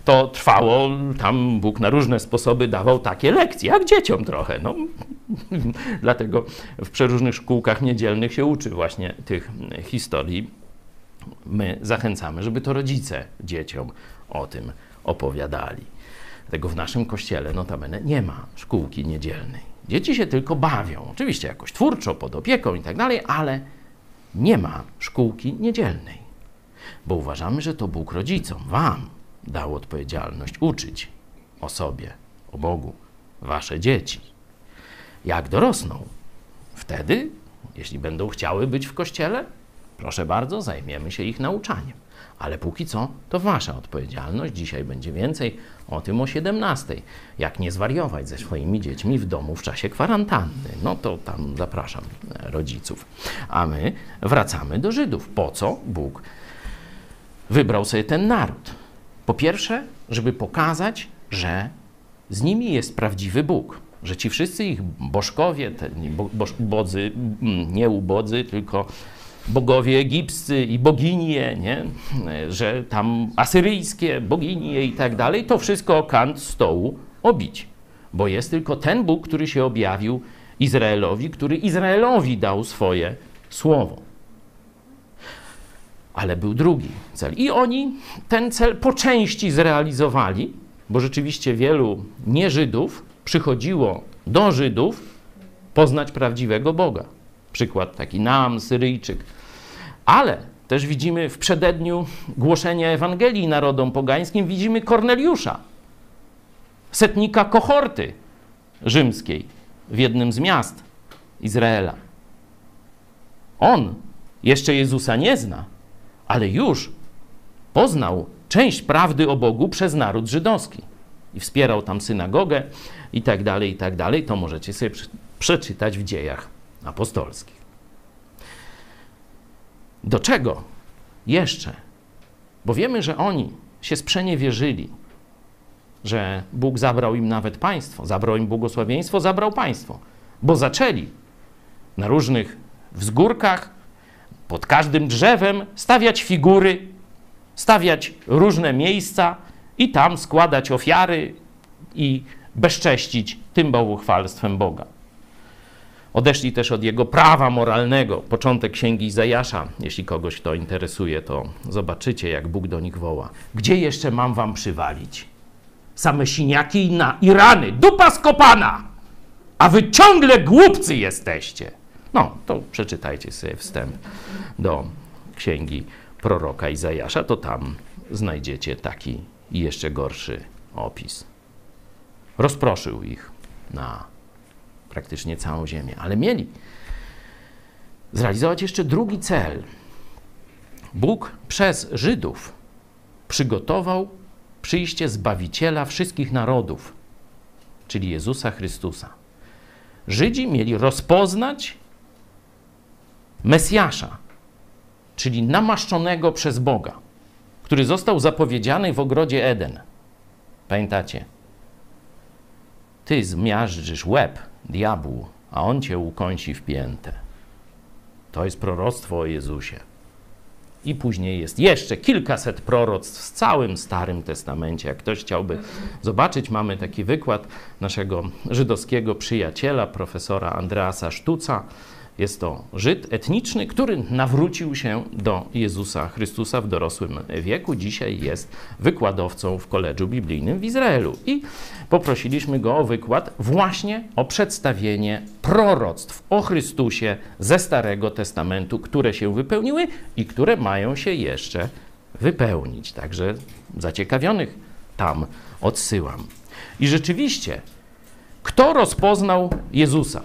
to trwało. Tam Bóg na różne sposoby dawał takie lekcje, jak dzieciom trochę. No, [laughs] dlatego w przeróżnych szkółkach niedzielnych się uczy właśnie tych historii. My zachęcamy, żeby to rodzice dzieciom o tym opowiadali. Tego w naszym kościele notabene nie ma szkółki niedzielnej. Dzieci się tylko bawią, oczywiście jakoś twórczo, pod opieką i tak dalej, ale nie ma szkółki niedzielnej. Bo uważamy, że to Bóg rodzicom, wam dał odpowiedzialność uczyć o sobie, o Bogu, wasze dzieci. Jak dorosną, wtedy, jeśli będą chciały być w kościele, proszę bardzo, zajmiemy się ich nauczaniem. Ale póki co to wasza odpowiedzialność. Dzisiaj będzie więcej o tym o 17. Jak nie zwariować ze swoimi dziećmi w domu w czasie kwarantanny. No to tam zapraszam rodziców. A my wracamy do Żydów. Po co Bóg wybrał sobie ten naród? Po pierwsze, żeby pokazać, że z nimi jest prawdziwy Bóg. Że ci wszyscy ich bożkowie, te bodzy, nie ubodzy, tylko bogowie egipscy i boginie, nie? że tam asyryjskie boginie i tak dalej, to wszystko kant stołu obić. Bo jest tylko ten Bóg, który się objawił Izraelowi, który Izraelowi dał swoje słowo. Ale był drugi cel. I oni ten cel po części zrealizowali, bo rzeczywiście wielu nieżydów przychodziło do Żydów poznać prawdziwego Boga. Przykład taki Nam, Syryjczyk, Ale też widzimy w przededniu głoszenia Ewangelii narodom pogańskim, widzimy Korneliusza, setnika kohorty rzymskiej w jednym z miast Izraela. On jeszcze Jezusa nie zna, ale już poznał część prawdy o Bogu przez naród żydowski i wspierał tam synagogę i tak dalej, i tak dalej. To możecie sobie przeczytać w dziejach apostolskich. Do czego jeszcze? Bo wiemy, że oni się sprzeniewierzyli, że Bóg zabrał im nawet państwo, zabrał im błogosławieństwo, zabrał państwo, bo zaczęli na różnych wzgórkach, pod każdym drzewem stawiać figury, stawiać różne miejsca i tam składać ofiary i bezcześcić tym bałwochwalstwem Boga. Odeszli też od jego prawa moralnego. Początek księgi Izajasza. Jeśli kogoś to interesuje, to zobaczycie, jak Bóg do nich woła. Gdzie jeszcze mam wam przywalić? Same siniaki na i rany, dupa skopana! A wy ciągle głupcy jesteście. No, to przeczytajcie sobie wstęp do księgi proroka Izajasza, to tam znajdziecie taki jeszcze gorszy opis. Rozproszył ich na praktycznie całą ziemię, ale mieli zrealizować jeszcze drugi cel. Bóg przez Żydów przygotował przyjście Zbawiciela wszystkich narodów, czyli Jezusa Chrystusa. Żydzi mieli rozpoznać Mesjasza, czyli namaszczonego przez Boga, który został zapowiedziany w ogrodzie Eden. Pamiętacie? Ty zmiażdżysz łeb diabłu, a on cię ukąsi w piętę. To jest proroctwo o Jezusie. I później jest jeszcze kilkaset proroctw w całym Starym Testamencie. Jak ktoś chciałby zobaczyć, mamy taki wykład naszego żydowskiego przyjaciela, profesora Andreasa Sztuca, jest to Żyd etniczny, który nawrócił się do Jezusa Chrystusa w dorosłym wieku. Dzisiaj jest wykładowcą w koledżu biblijnym w Izraelu. I poprosiliśmy go o wykład właśnie o przedstawienie proroctw o Chrystusie ze Starego Testamentu, które się wypełniły i które mają się jeszcze wypełnić. Także zaciekawionych tam odsyłam. I rzeczywiście, kto rozpoznał Jezusa?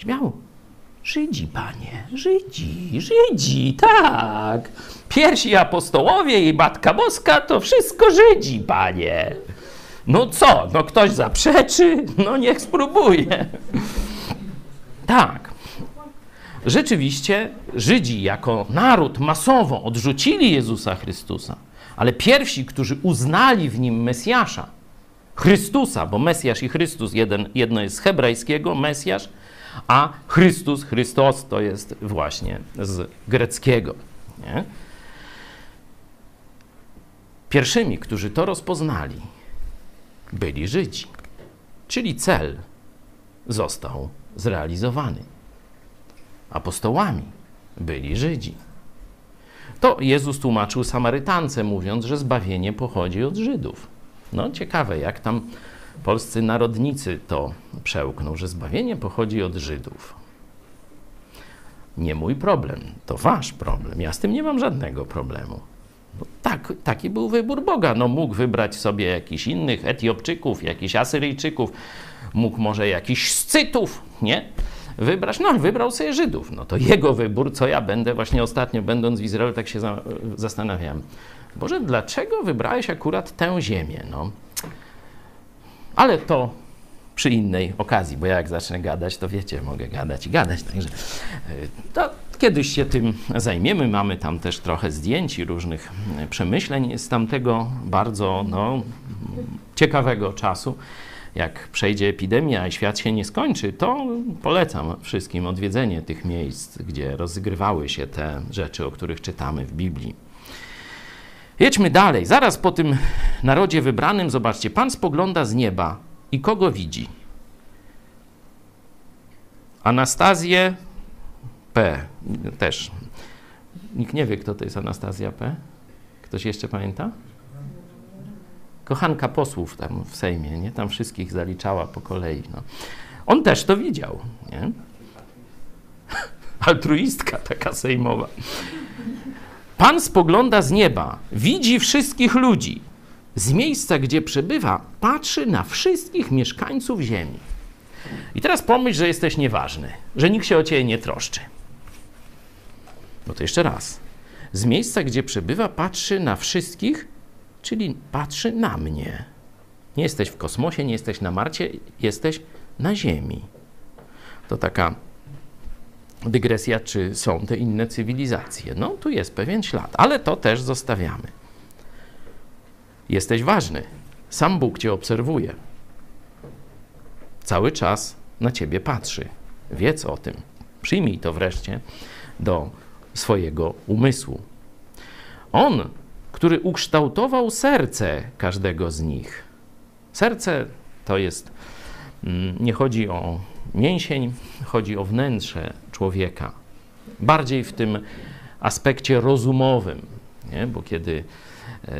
Śmiało. Żydzi, panie, Żydzi, Żydzi, tak. Pierwsi apostołowie i Matka Boska to wszystko Żydzi, panie. No co, no ktoś zaprzeczy, no niech spróbuje. Tak. Rzeczywiście Żydzi jako naród masowo odrzucili Jezusa Chrystusa, ale pierwsi, którzy uznali w nim Mesjasza, Chrystusa, bo Mesjasz i Chrystus, jeden, jedno jest z hebrajskiego, Mesjasz, a Chrystus, Chrystos to jest właśnie z greckiego. Nie? Pierwszymi, którzy to rozpoznali, byli Żydzi, czyli cel został zrealizowany. Apostołami byli Żydzi. To Jezus tłumaczył Samarytance, mówiąc, że zbawienie pochodzi od Żydów. No ciekawe, jak tam polscy narodnicy to przełkną, że zbawienie pochodzi od Żydów. Nie mój problem, to wasz problem. Ja z tym nie mam żadnego problemu. No tak, taki był wybór Boga. No mógł wybrać sobie jakichś innych Etiopczyków, jakichś Asyryjczyków, mógł może jakichś Scytów, nie? Wybrać, no wybrał sobie Żydów. No to jego wybór, co ja będę, właśnie ostatnio będąc w Izraelu, tak się zastanawiałem. Boże, dlaczego wybrałeś akurat tę ziemię? No, ale to przy innej okazji, bo ja jak zacznę gadać, to wiecie, mogę gadać i gadać. Także e, to kiedyś się tym zajmiemy. Mamy tam też trochę zdjęć i różnych e, przemyśleń z tamtego bardzo no, ciekawego czasu. Jak przejdzie epidemia i świat się nie skończy, to polecam wszystkim odwiedzenie tych miejsc, gdzie rozgrywały się te rzeczy, o których czytamy w Biblii. Jedźmy dalej. Zaraz po tym narodzie wybranym, zobaczcie, Pan spogląda z nieba i kogo widzi? Anastazję P. Też. Nikt nie wie, kto to jest Anastazja P. Ktoś jeszcze pamięta? kochanka posłów tam w Sejmie, nie? Tam wszystkich zaliczała po kolei. No. On też to widział, nie? [laughs] Altruistka taka sejmowa. Pan spogląda z nieba, widzi wszystkich ludzi. Z miejsca, gdzie przebywa, patrzy na wszystkich mieszkańców ziemi. I teraz pomyśl, że jesteś nieważny, że nikt się o ciebie nie troszczy. No to jeszcze raz. Z miejsca, gdzie przebywa, patrzy na wszystkich, czyli patrzy na mnie. Nie jesteś w kosmosie, nie jesteś na Marcie, jesteś na Ziemi. To taka dygresja, czy są te inne cywilizacje. No, tu jest pewien ślad, ale to też zostawiamy. Jesteś ważny. Sam Bóg cię obserwuje. Cały czas na ciebie patrzy. Wiedz o tym. Przyjmij to wreszcie do swojego umysłu. On, który ukształtował serce każdego z nich. Serce to jest, mm, nie chodzi o mięsień, chodzi o wnętrze człowieka. Bardziej w tym aspekcie rozumowym, nie? bo kiedy e,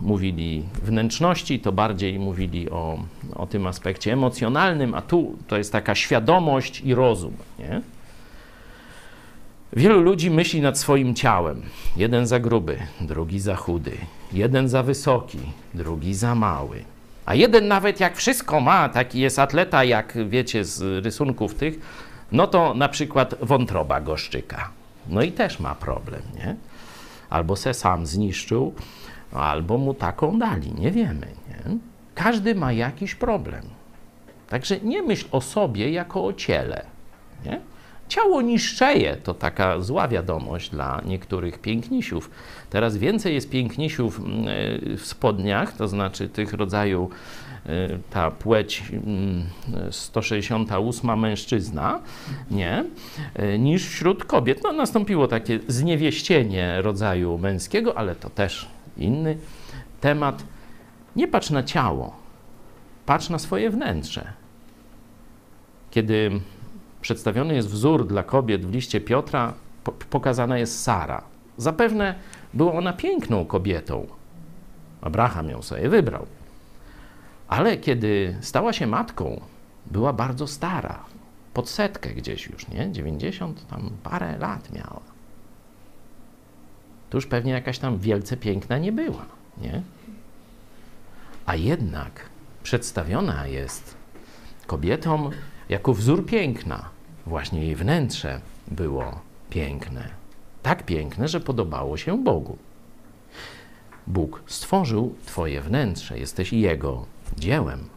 mówili wnętrzności, to bardziej mówili o, o tym aspekcie emocjonalnym, a tu to jest taka świadomość i rozum. Nie? Wielu ludzi myśli nad swoim ciałem. Jeden za gruby, drugi za chudy, jeden za wysoki, drugi za mały. A jeden nawet jak wszystko ma, taki jest atleta, jak wiecie z rysunków tych, no to na przykład wątroba goszczyka. No i też ma problem, nie? Albo se sam zniszczył, albo mu taką dali, nie wiemy, nie? Każdy ma jakiś problem. Także nie myśl o sobie jako o ciele, nie? Ciało niszczeje, to taka zła wiadomość dla niektórych pięknisiów. Teraz więcej jest pięknisiów mm, e, w spodniach, to znaczy tych rodzaju e, ta płeć 168 mm, mężczyzna, nie, e, niż wśród kobiet. No, nastąpiło takie zniewieścienie rodzaju męskiego, ale to też inny temat. Nie patrz na ciało, patrz na swoje wnętrze. Kiedy przedstawiony jest wzór dla kobiet w liście Piotra, pokazana jest Sara. Zapewne była ona piękną kobietą. Abraham ją sobie wybrał. Ale kiedy stała się matką, była bardzo stara. Pod setkę gdzieś już, nie? 90 tam parę lat miała. To już pewnie jakaś tam wielce piękna nie była, nie? A jednak przedstawiona jest kobietą jako wzór piękna. Właśnie jej wnętrze było piękne. Tak piękne, że podobało się Bogu. Bóg stworzył Twoje wnętrze, jesteś Jego dziełem.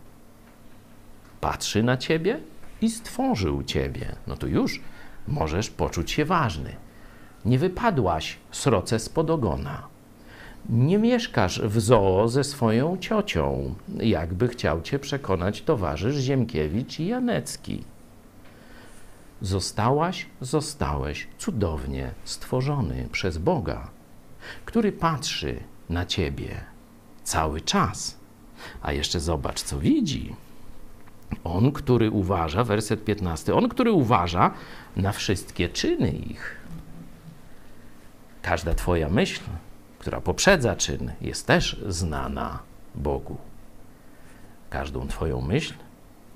Patrzy na Ciebie i stworzył Ciebie. No to już możesz poczuć się ważny. Nie wypadłaś sroce spod ogona. Nie mieszkasz w zoo ze swoją ciocią, jakby chciał cię przekonać towarzysz Ziemkiewicz i Janecki. Zostałaś, zostałeś cudownie stworzony przez Boga, który patrzy na ciebie cały czas. A jeszcze zobacz, co widzi. On, który uważa, werset 15, on, który uważa na wszystkie czyny ich. Każda Twoja myśl, która poprzedza czyn, jest też znana Bogu. Każdą Twoją myśl,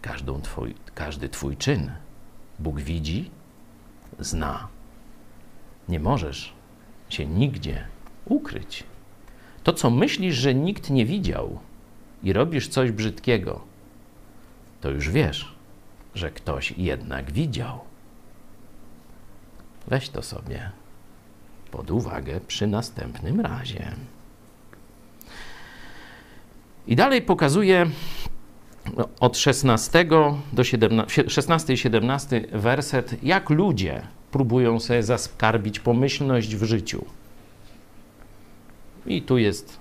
każdą twój, każdy Twój czyn Bóg widzi, zna. Nie możesz się nigdzie ukryć. To, co myślisz, że nikt nie widział i robisz coś brzydkiego, to już wiesz, że ktoś jednak widział. Weź to sobie pod uwagę przy następnym razie. I dalej pokazuje od 16 do 17, 16 i 17 werset, jak ludzie próbują sobie zaskarbić pomyślność w życiu. I tu jest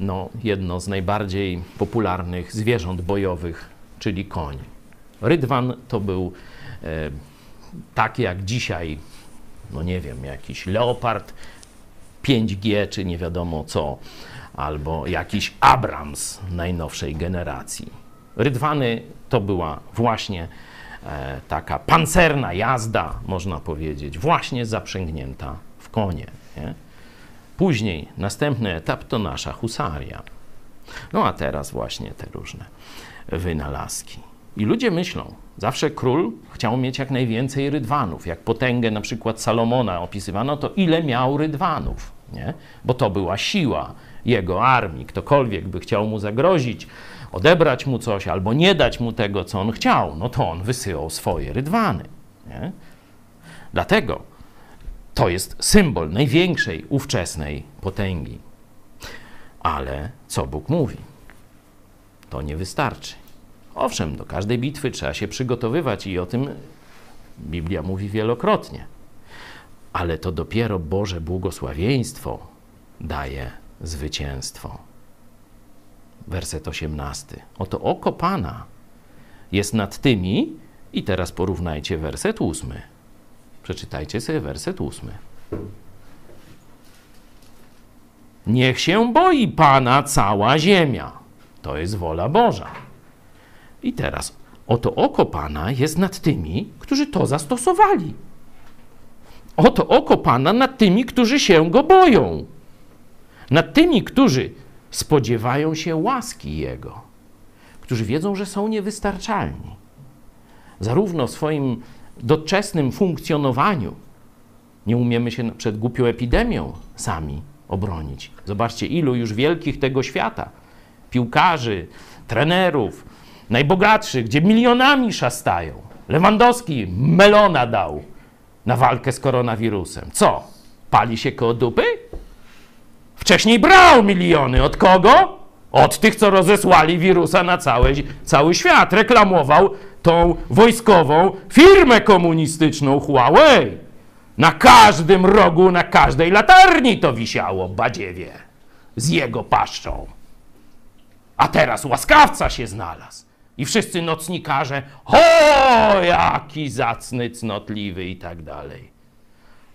no, jedno z najbardziej popularnych zwierząt bojowych, czyli koń. Rydwan to był e, tak jak dzisiaj no nie wiem, jakiś Leopard 5G, czy nie wiadomo co, albo jakiś Abrams najnowszej generacji. Rydwany to była właśnie e, taka pancerna jazda, można powiedzieć, właśnie zaprzęgnięta w konie. Nie? Później następny etap to nasza husaria. No a teraz właśnie te różne wynalazki. I ludzie myślą, zawsze król chciał mieć jak najwięcej rydwanów. Jak potęgę na przykład Salomona opisywano, to ile miał rydwanów, nie? Bo to była siła jego armii. Ktokolwiek by chciał mu zagrozić, odebrać mu coś albo nie dać mu tego, co on chciał, no to on wysyłał swoje rydwany. Nie? Dlatego to jest symbol największej ówczesnej potęgi. Ale co Bóg mówi? To nie wystarczy. Owszem, do każdej bitwy trzeba się przygotowywać i o tym Biblia mówi wielokrotnie. Ale to dopiero Boże błogosławieństwo daje zwycięstwo. Werset 18. Oto oko Pana jest nad tymi, i teraz porównajcie werset 8. Przeczytajcie sobie werset 8. Niech się boi Pana cała ziemia. To jest wola Boża. I teraz oto oko Pana jest nad tymi, którzy to zastosowali. Oto oko Pana nad tymi, którzy się go boją. Nad tymi, którzy spodziewają się łaski Jego, którzy wiedzą, że są niewystarczalni. Zarówno w swoim doczesnym funkcjonowaniu nie umiemy się przed głupią epidemią sami obronić. Zobaczcie, ilu już wielkich tego świata, piłkarzy, trenerów, najbogatszych, gdzie milionami szastają. Lewandowski melona dał na walkę z koronawirusem. Co? Pali się koło dupy? Wcześniej brał miliony. Od kogo? Od tych, co rozesłali wirusa na cały, cały świat. Reklamował tą wojskową firmę komunistyczną Huawei. Na każdym rogu, na każdej latarni to wisiało, badziewie, z jego paszczą. A teraz łaskawca się znalazł. I wszyscy nocnikarze, o, jaki zacny, cnotliwy i tak dalej.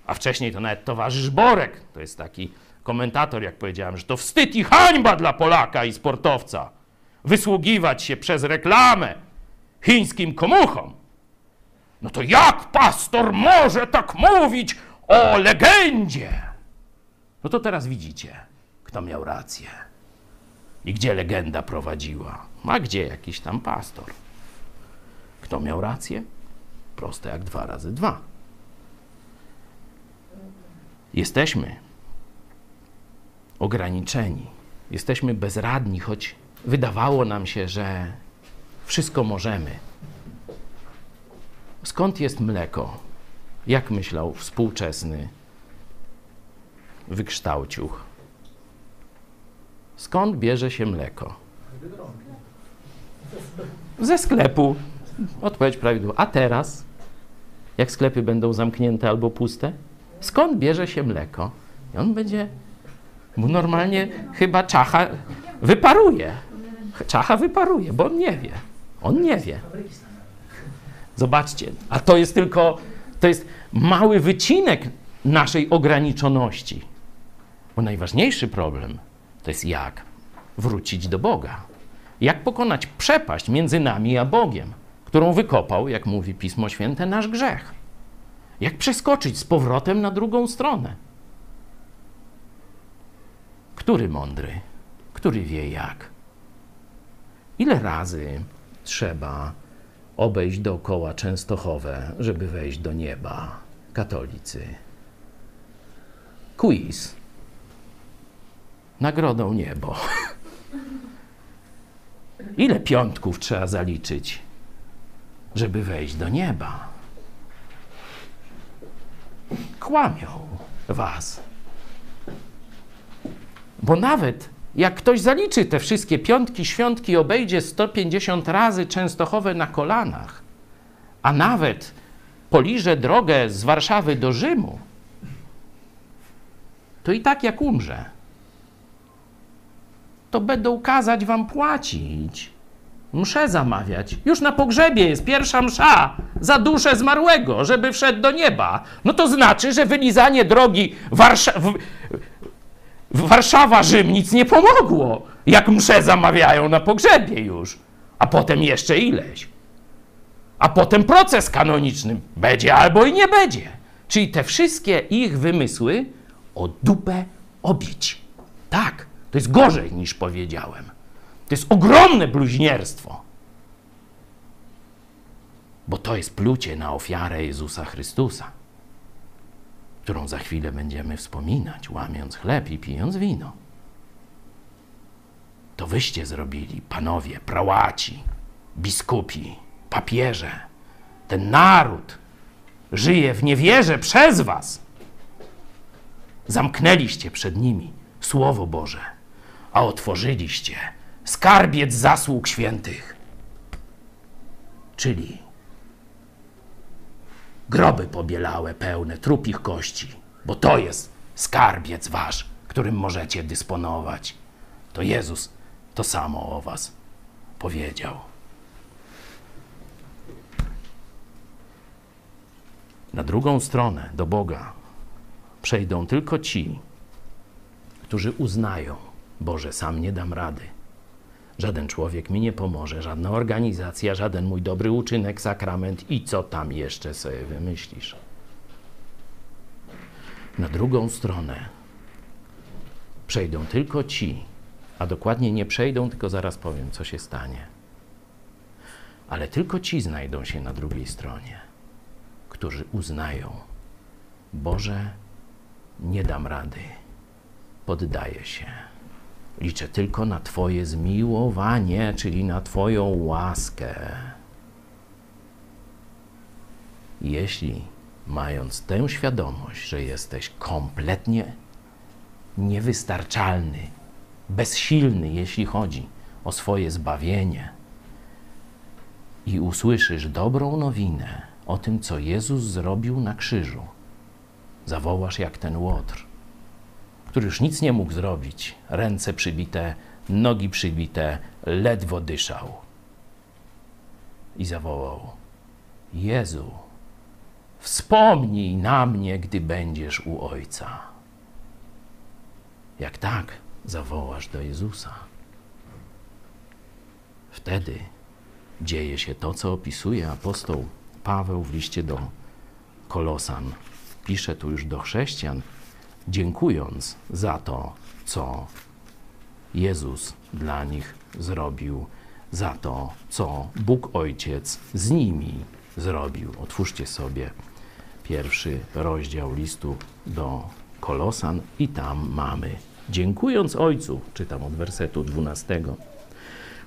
A wcześniej to nawet towarzysz Borek, to jest taki komentator, jak powiedziałem, że to wstyd i hańba dla Polaka i sportowca wysługiwać się przez reklamę chińskim komuchom. No to jak pastor może tak mówić o legendzie? No to teraz widzicie, kto miał rację i gdzie legenda prowadziła, a gdzie jakiś tam pastor. Kto miał rację? Proste jak dwa razy dwa. Jesteśmy ograniczeni, jesteśmy bezradni, choć wydawało nam się, że wszystko możemy. Skąd jest mleko? Jak myślał współczesny wykształciuch? Skąd bierze się mleko? [laughs] Ze sklepu. Odpowiedź prawidłowa. A teraz, jak sklepy będą zamknięte albo puste, skąd bierze się mleko? I on będzie mu normalnie chyba czacha wyparuje. Czacha wyparuje, bo on nie wie. On nie wie. Zobaczcie, a to jest tylko, to jest mały wycinek naszej ograniczoności. Bo najważniejszy problem to jest jak wrócić do Boga. Jak pokonać przepaść między nami a Bogiem, którą wykopał, jak mówi Pismo Święte, nasz grzech. Jak przeskoczyć z powrotem na drugą stronę. Który mądry, który wie jak? Ile razy trzeba obejść dookoła Częstochowę, żeby wejść do nieba? Katolicy. Quiz. Nagrodą niebo. [laughs] Ile piątków trzeba zaliczyć, żeby wejść do nieba? Kłamią was. Bo nawet jak ktoś zaliczy te wszystkie piątki, świątki, obejdzie 150 razy Częstochowę na kolanach, a nawet poliże drogę z Warszawy do Rzymu, to i tak jak umrze, to będą kazać wam płacić, mszę zamawiać. Już na pogrzebie jest pierwsza msza za duszę zmarłego, żeby wszedł do nieba. No to znaczy, że wylizanie drogi Warsza Warszawa-Rzym nic nie pomogło, jak msze zamawiają na pogrzebie już. A potem jeszcze ileś. A potem proces kanoniczny będzie albo i nie będzie. Czyli te wszystkie ich wymysły o dupę obić. Tak, to jest gorzej niż powiedziałem. To jest ogromne bluźnierstwo. Bo to jest plucie na ofiarę Jezusa Chrystusa, którą za chwilę będziemy wspominać, łamiąc chleb i pijąc wino. To wyście zrobili, panowie, prałaci, biskupi, papieże. Ten naród żyje w niewierze przez was. Zamknęliście przed nimi Słowo Boże, a otworzyliście skarbiec zasług świętych, czyli groby pobielałe pełne trupich kości, bo to jest skarbiec wasz, którym możecie dysponować. To Jezus to samo o was powiedział. Na drugą stronę do Boga przejdą tylko ci, którzy uznają, Boże, sam nie dam rady. Żaden człowiek mi nie pomoże, żadna organizacja, żaden mój dobry uczynek, sakrament i co tam jeszcze sobie wymyślisz. Na drugą stronę przejdą tylko ci, a dokładnie nie przejdą, tylko zaraz powiem, co się stanie. Ale tylko ci znajdą się na drugiej stronie, którzy uznają, Boże, nie dam rady, poddaję się. Liczę tylko na Twoje zmiłowanie, czyli na Twoją łaskę. Jeśli, mając tę świadomość, że jesteś kompletnie niewystarczalny, bezsilny, jeśli chodzi o swoje zbawienie, i usłyszysz dobrą nowinę o tym, co Jezus zrobił na krzyżu, zawołasz jak ten łotr, który już nic nie mógł zrobić, ręce przybite, nogi przybite, ledwo dyszał. I zawołał: Jezu, wspomnij na mnie, gdy będziesz u Ojca. Jak tak zawołasz do Jezusa, wtedy dzieje się to, co opisuje apostoł Paweł w liście do Kolosan. Pisze tu już do chrześcijan, dziękując za to, co Jezus dla nich zrobił, za to, co Bóg Ojciec z nimi zrobił. Otwórzcie sobie pierwszy rozdział listu do Kolosan i tam mamy. Dziękując Ojcu, czytam od wersetu 12,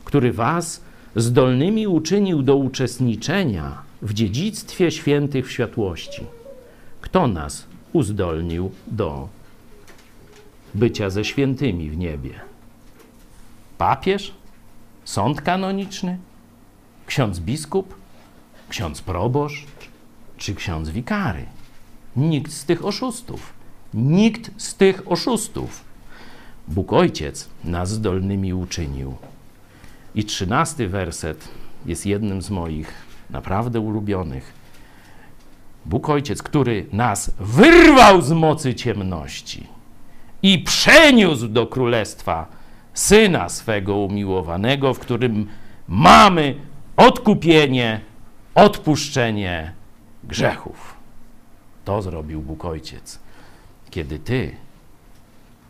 który was zdolnymi uczynił do uczestniczenia w dziedzictwie świętych w światłości. Kto nas uzdolnił do bycia ze świętymi w niebie? Papież? Sąd kanoniczny? Ksiądz biskup? Ksiądz proboszcz? Czy ksiądz wikary? Nikt z tych oszustów. Nikt z tych oszustów. Bóg Ojciec nas zdolnymi uczynił. I trzynasty werset jest jednym z moich naprawdę ulubionych. Bóg Ojciec, który nas wyrwał z mocy ciemności i przeniósł do królestwa Syna swego umiłowanego, w którym mamy odkupienie, odpuszczenie grzechów. To zrobił Bóg Ojciec. Kiedy ty,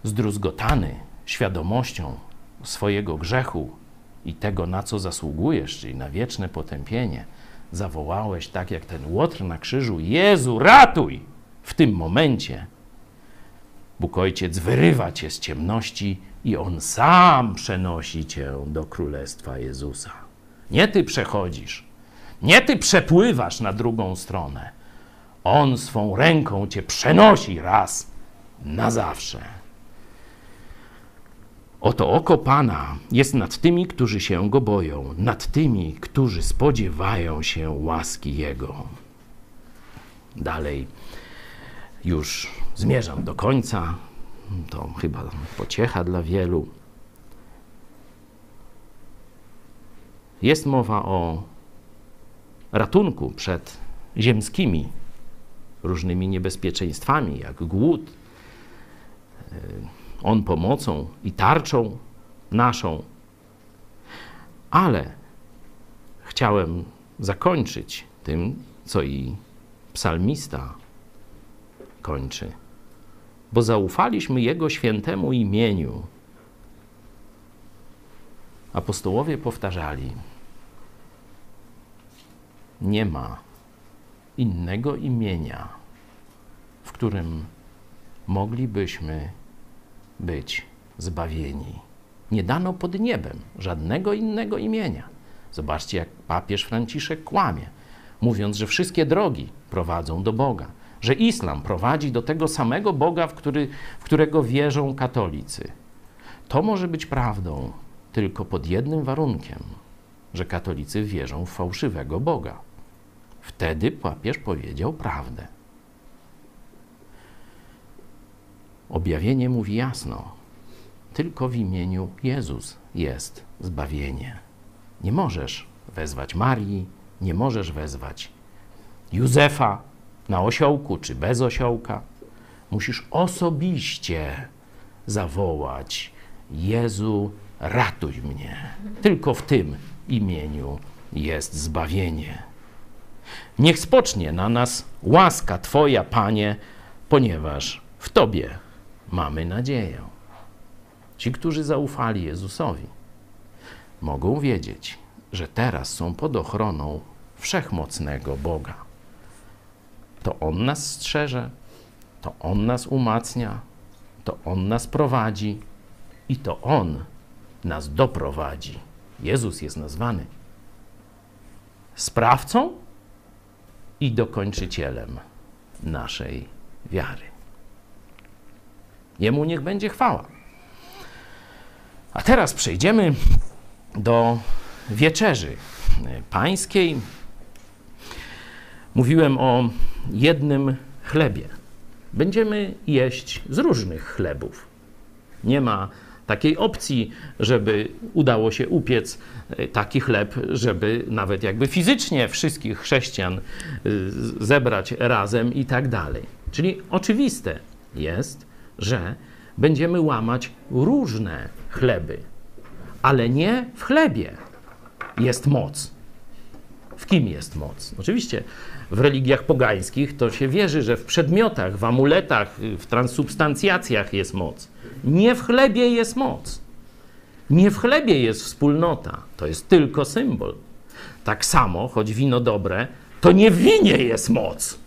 zdruzgotany świadomością swojego grzechu i tego, na co zasługujesz, czyli na wieczne potępienie, zawołałeś tak jak ten łotr na krzyżu: Jezu, ratuj! W tym momencie Bóg Ojciec wyrywa cię z ciemności i on sam przenosi cię do królestwa Jezusa. Nie ty przechodzisz, nie ty przepływasz na drugą stronę. On swą ręką cię przenosi raz na zawsze. Oto oko Pana jest nad tymi, którzy się go boją, nad tymi, którzy spodziewają się łaski Jego. Dalej, już zmierzam do końca. To chyba pociecha dla wielu. Jest mowa o ratunku przed ziemskimi różnymi niebezpieczeństwami, jak głód, on pomocą i tarczą naszą. Ale chciałem zakończyć tym, co i psalmista kończy. Bo zaufaliśmy Jego świętemu imieniu. Apostołowie powtarzali: Nie ma innego imienia, w którym moglibyśmy być zbawieni. Nie dano pod niebem żadnego innego imienia. Zobaczcie, jak papież Franciszek kłamie, mówiąc, że wszystkie drogi prowadzą do Boga, że islam prowadzi do tego samego Boga, w, który, w którego wierzą katolicy. To może być prawdą tylko pod jednym warunkiem, że katolicy wierzą w fałszywego Boga. Wtedy papież powiedział prawdę. Objawienie mówi jasno: tylko w imieniu Jezus jest zbawienie. Nie możesz wezwać Marii, nie możesz wezwać Józefa na osiołku czy bez osiołka. Musisz osobiście zawołać: Jezu, ratuj mnie. Tylko w tym imieniu jest zbawienie. Niech spocznie na nas łaska Twoja, Panie, ponieważ w Tobie mamy nadzieję. Ci, którzy zaufali Jezusowi, mogą wiedzieć, że teraz są pod ochroną wszechmocnego Boga. To On nas strzeże, to On nas umacnia, to On nas prowadzi i to On nas doprowadzi. Jezus jest nazwany sprawcą i dokończycielem naszej wiary. Jemu niech będzie chwała. A teraz przejdziemy do wieczerzy pańskiej. Mówiłem o jednym chlebie. Będziemy jeść z różnych chlebów. Nie ma takiej opcji, żeby udało się upiec e, taki chleb, żeby nawet jakby fizycznie wszystkich chrześcijan e, zebrać razem i tak dalej. Czyli oczywiste jest, że będziemy łamać różne chleby, ale nie w chlebie jest moc. W kim jest moc? Oczywiście w religiach pogańskich to się wierzy, że w przedmiotach, w amuletach, w transubstancjacjach jest moc. Nie w chlebie jest moc. Nie w chlebie jest wspólnota. To jest tylko symbol. Tak samo, choć wino dobre, to nie w winie jest moc.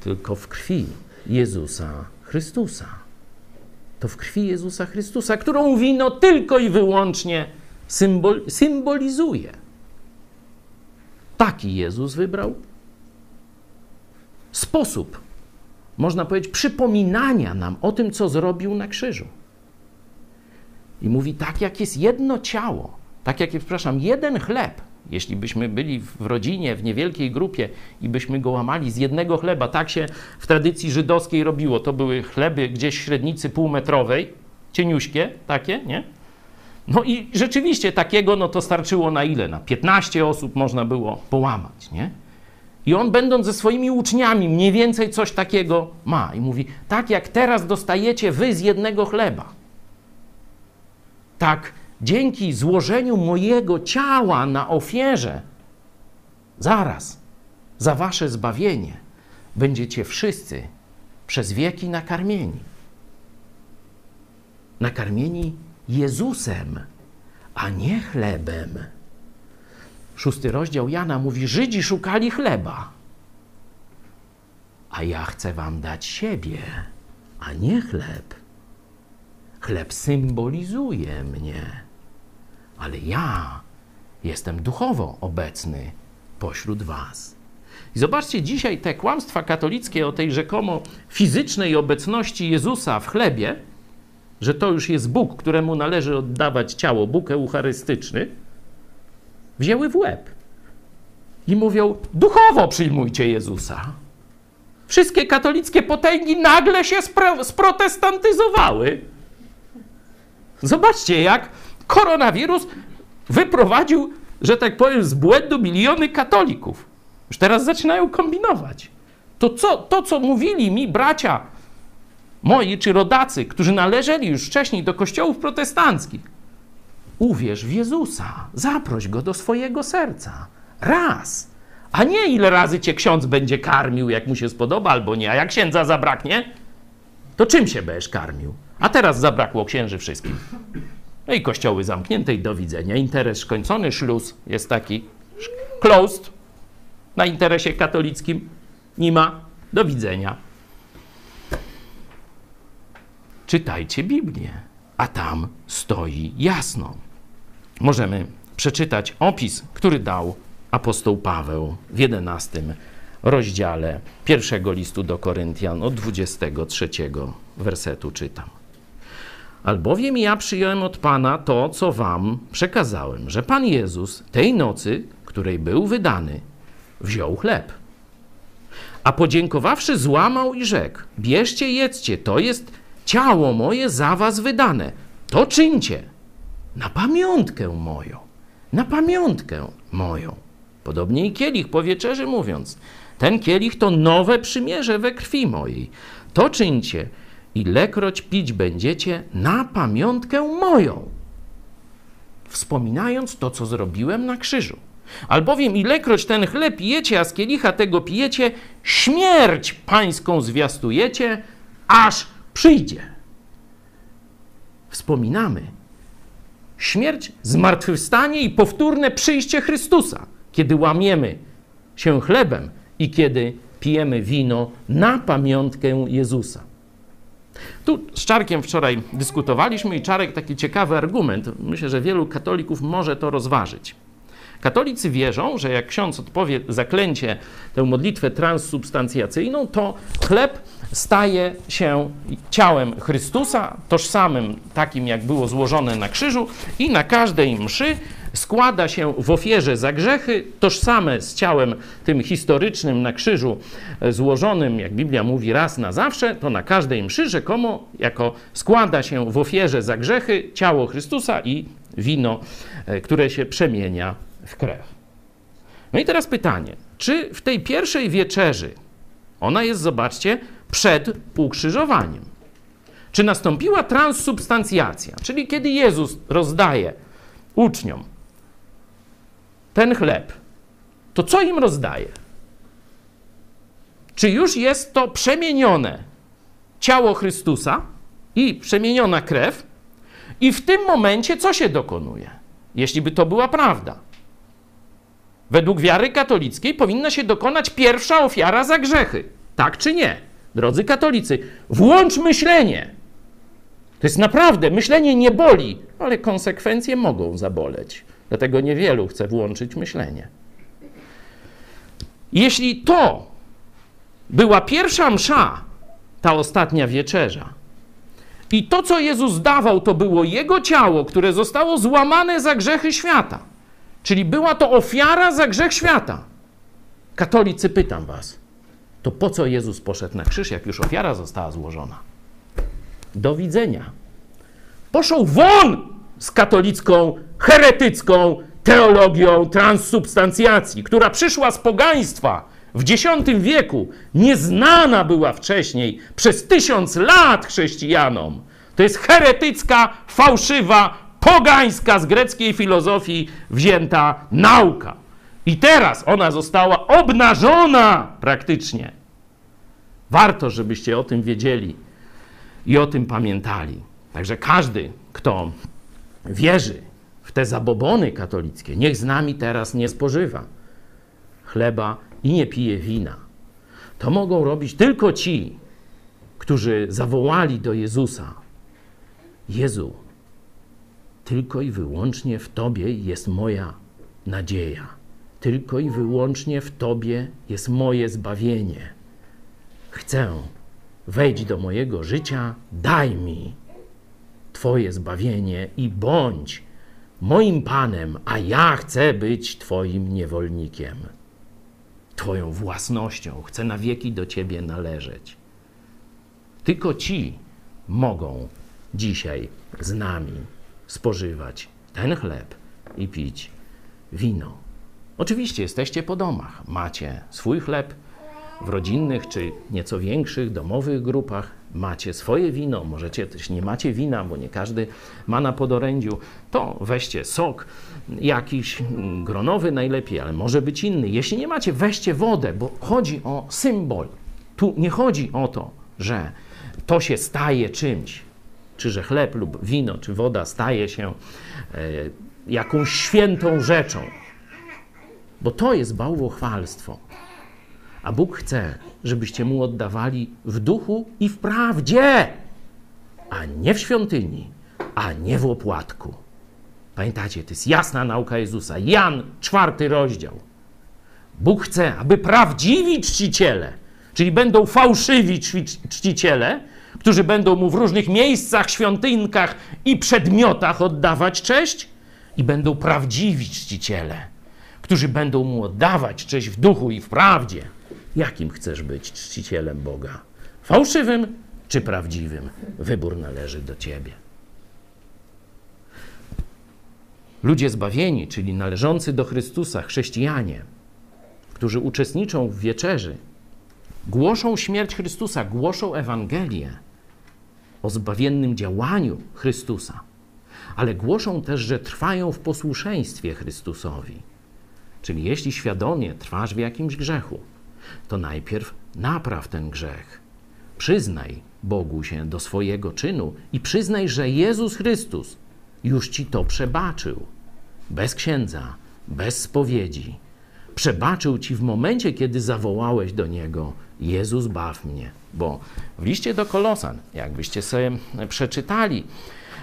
Tylko w krwi Jezusa Chrystusa. To w krwi Jezusa Chrystusa, którą wino tylko i wyłącznie symbol, symbolizuje. Taki Jezus wybrał sposób, można powiedzieć, przypominania nam o tym, co zrobił na krzyżu. I mówi, tak jak jest jedno ciało, tak jak przepraszam, jeden chleb, jeśli byśmy byli w rodzinie, w niewielkiej grupie i byśmy go łamali z jednego chleba, tak się w tradycji żydowskiej robiło. To były chleby gdzieś średnicy półmetrowej, cieniuśkie takie, nie? No i rzeczywiście takiego, no to starczyło na ile? Na 15 osób można było połamać, nie? I on, będąc ze swoimi uczniami, mniej więcej coś takiego ma. I mówi: Tak jak teraz dostajecie wy z jednego chleba, tak dzięki złożeniu mojego ciała na ofierze, zaraz za wasze zbawienie, będziecie wszyscy przez wieki nakarmieni. Nakarmieni Jezusem, a nie chlebem. Szósty rozdział Jana mówi: Żydzi szukali chleba, a ja chcę wam dać siebie, a nie chleb. Chleb symbolizuje mnie, ale ja jestem duchowo obecny pośród was. I zobaczcie dzisiaj te kłamstwa katolickie o tej rzekomo fizycznej obecności Jezusa w chlebie, że to już jest Bóg, któremu należy oddawać ciało, Bóg eucharystyczny, wzięły w łeb i mówią: duchowo przyjmujcie Jezusa. Wszystkie katolickie potęgi nagle się spro sprotestantyzowały. Zobaczcie, jak koronawirus wyprowadził, że tak powiem, z błędu miliony katolików. Już teraz zaczynają kombinować. To, co, to, co mówili mi bracia moi czy rodacy, którzy należeli już wcześniej do kościołów protestanckich, uwierz w Jezusa, zaproś go do swojego serca. Raz. A nie ile razy cię ksiądz będzie karmił, jak mu się spodoba, albo nie. A jak księdza zabraknie, to czym się będziesz karmił? A teraz zabrakło księży wszystkim. No i kościoły zamknięte i do widzenia. Interes skończony, szluz jest taki closed. Na interesie katolickim nie ma. Do widzenia. Czytajcie Biblię, a tam stoi jasno. Możemy przeczytać opis, który dał apostoł Paweł w 11 rozdziale pierwszego listu do Koryntian od 23 wersetu czytam. Albowiem ja przyjąłem od Pana to, co wam przekazałem, że Pan Jezus tej nocy, której był wydany, wziął chleb. A podziękowawszy, złamał i rzekł: Bierzcie, jedzcie, to jest ciało moje za was wydane. To czyńcie na pamiątkę moją. Na pamiątkę moją. Podobnie i kielich po wieczerzy mówiąc: Ten kielich to nowe przymierze we krwi mojej. To czyńcie, ilekroć pić będziecie na pamiątkę moją. Wspominając to, co zrobiłem na krzyżu. Albowiem ilekroć ten chleb jecie, a z kielicha tego pijecie, śmierć pańską zwiastujecie, aż przyjdzie. Wspominamy śmierć, zmartwychwstanie i powtórne przyjście Chrystusa, kiedy łamiemy się chlebem i kiedy pijemy wino na pamiątkę Jezusa. Tu z Czarkiem wczoraj dyskutowaliśmy i Czarek taki ciekawy argument. Myślę, że wielu katolików może to rozważyć. Katolicy wierzą, że jak ksiądz odpowie zaklęcie, tę modlitwę transsubstancjacyjną, to chleb staje się ciałem Chrystusa, tożsamym takim, jak było złożone na krzyżu, i na każdej mszy składa się w ofierze za grzechy, tożsame z ciałem tym historycznym na krzyżu, złożonym, jak Biblia mówi, raz na zawsze, to na każdej mszy rzekomo jako składa się w ofierze za grzechy ciało Chrystusa i wino, e, które się przemienia w krew. No i teraz pytanie, czy w tej pierwszej wieczerzy, ona jest, zobaczcie, przed ukrzyżowaniem, czy nastąpiła transsubstancjacja, czyli kiedy Jezus rozdaje uczniom ten chleb, to co im rozdaje? Czy już jest to przemienione ciało Chrystusa i przemieniona krew? I w tym momencie co się dokonuje? Jeśli by to była prawda. Według wiary katolickiej powinna się dokonać pierwsza ofiara za grzechy. Tak czy nie? Drodzy katolicy, włącz myślenie. To jest naprawdę, myślenie nie boli, ale konsekwencje mogą zaboleć. Dlatego niewielu chce włączyć myślenie. Jeśli to była pierwsza msza, ta ostatnia wieczerza, i to, co Jezus dawał, to było Jego ciało, które zostało złamane za grzechy świata, czyli była to ofiara za grzech świata. Katolicy, pytam Was, to po co Jezus poszedł na krzyż, jak już ofiara została złożona? Do widzenia. Poszł won z katolicką, heretycką teologią transsubstancjacji, która przyszła z pogaństwa w X wieku, nieznana była wcześniej przez tysiąc lat chrześcijanom. To jest heretycka, fałszywa, pogańska z greckiej filozofii wzięta nauka. I teraz ona została obnażona praktycznie. Warto, żebyście o tym wiedzieli i o tym pamiętali. Także każdy, kto wierzy w te zabobony katolickie, niech z nami teraz nie spożywa chleba i nie pije wina. To mogą robić tylko ci, którzy zawołali do Jezusa: Jezu, tylko i wyłącznie w Tobie jest moja nadzieja. Tylko i wyłącznie w Tobie jest moje zbawienie. Chcę, wejdź do mojego życia, daj mi Twoje zbawienie i bądź moim Panem, a ja chcę być Twoim niewolnikiem. Twoją własnością, chcę na wieki do Ciebie należeć. Tylko ci mogą dzisiaj z nami spożywać ten chleb i pić wino. Oczywiście jesteście po domach, macie swój chleb w rodzinnych czy nieco większych, domowych grupach, macie swoje wino, możecie też nie macie wina, bo nie każdy ma na podorędziu, to weźcie sok jakiś gronowy najlepiej, ale może być inny. Jeśli nie macie, weźcie wodę, bo chodzi o symbol. Tu nie chodzi o to, że to się staje czymś. Czy że chleb lub wino, czy woda staje się e, jakąś świętą rzeczą. Bo to jest bałwochwalstwo. A Bóg chce, żebyście mu oddawali w duchu i w prawdzie, a nie w świątyni, a nie w opłatku. Pamiętacie, to jest jasna nauka Jezusa. Jan, czwarty rozdział. Bóg chce, aby prawdziwi czciciele, czyli będą fałszywi czci- czciciele, którzy będą mu w różnych miejscach, świątynkach i przedmiotach oddawać cześć, i będą prawdziwi czciciele, którzy będą mu oddawać cześć w duchu i w prawdzie. Jakim chcesz być czcicielem Boga? Fałszywym czy prawdziwym? Wybór należy do ciebie. Ludzie zbawieni, czyli należący do Chrystusa, chrześcijanie, którzy uczestniczą w wieczerzy, głoszą śmierć Chrystusa, głoszą Ewangelię o zbawiennym działaniu Chrystusa, ale głoszą też, że trwają w posłuszeństwie Chrystusowi. Czyli jeśli świadomie trwasz w jakimś grzechu, to najpierw napraw ten grzech. Przyznaj Bogu się do swojego czynu i przyznaj, że Jezus Chrystus już ci to przebaczył. Bez księdza, bez spowiedzi. Przebaczył ci w momencie, kiedy zawołałeś do niego: Jezus, baw mnie. Bo w liście do Kolosan, jakbyście sobie przeczytali,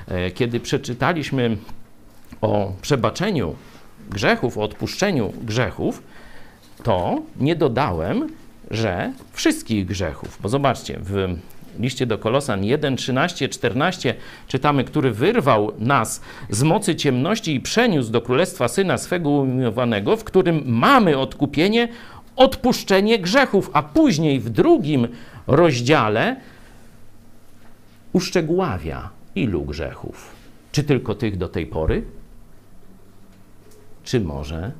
e, kiedy przeczytaliśmy o przebaczeniu grzechów, o odpuszczeniu grzechów, to nie dodałem, że wszystkich grzechów. Bo zobaczcie, w liście do Kolosan 1, 13, 14 czytamy, który wyrwał nas z mocy ciemności i przeniósł do królestwa syna swego umiłowanego, w którym mamy odkupienie, odpuszczenie grzechów, a później w drugim rozdziale uszczegóławia ilu grzechów. Czy tylko tych do tej pory? Czy może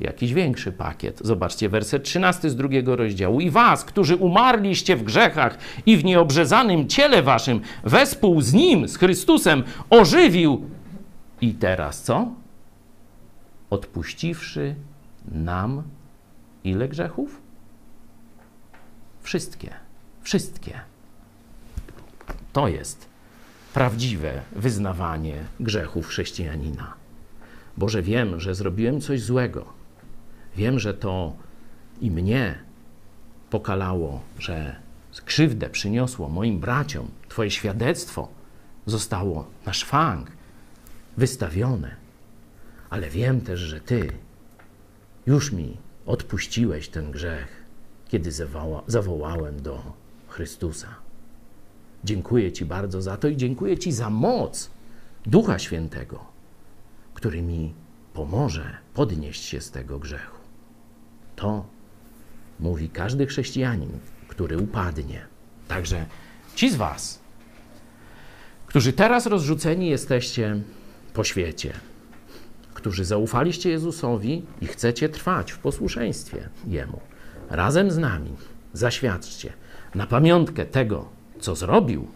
jakiś większy pakiet. Zobaczcie werset 13 z drugiego rozdziału. I was, którzy umarliście w grzechach i w nieobrzezanym ciele waszym, wespół z nim, z Chrystusem, ożywił. I teraz co? Odpuściwszy nam ile grzechów? Wszystkie. Wszystkie. To jest prawdziwe wyznawanie grzechów chrześcijanina. Boże, wiem, że zrobiłem coś złego. Wiem, że to i mnie pokalało, że krzywdę przyniosło moim braciom. Twoje świadectwo zostało na szwank wystawione. Ale wiem też, że Ty już mi odpuściłeś ten grzech, kiedy zawoła, zawołałem do Chrystusa. Dziękuję Ci bardzo za to i dziękuję Ci za moc Ducha Świętego, który mi pomoże podnieść się z tego grzechu. To mówi każdy chrześcijanin, który upadnie. Także ci z Was, którzy teraz rozrzuceni jesteście po świecie, którzy zaufaliście Jezusowi i chcecie trwać w posłuszeństwie Jemu, razem z nami zaświadczcie na pamiątkę tego, co zrobił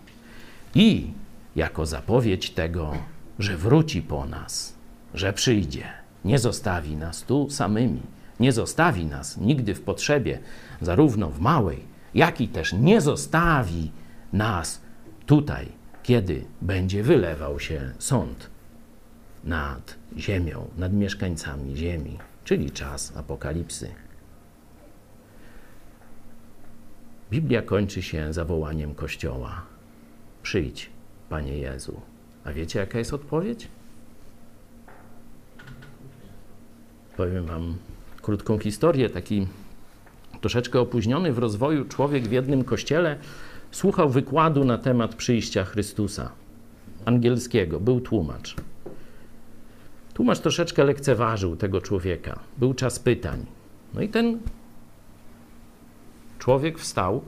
i jako zapowiedź tego, że wróci po nas, że przyjdzie, nie zostawi nas tu samymi, nie zostawi nas nigdy w potrzebie, zarówno w małej, jak i też nie zostawi nas tutaj, kiedy będzie wylewał się sąd nad ziemią, nad mieszkańcami ziemi, czyli czas apokalipsy. Biblia kończy się zawołaniem Kościoła: Przyjdź, Panie Jezu. A wiecie, jaka jest odpowiedź? Powiem Wam krótką historię. Taki troszeczkę opóźniony w rozwoju człowiek w jednym kościele słuchał wykładu na temat przyjścia Chrystusa. Angielskiego, był tłumacz. Tłumacz troszeczkę lekceważył tego człowieka. Był czas pytań. No i ten człowiek wstał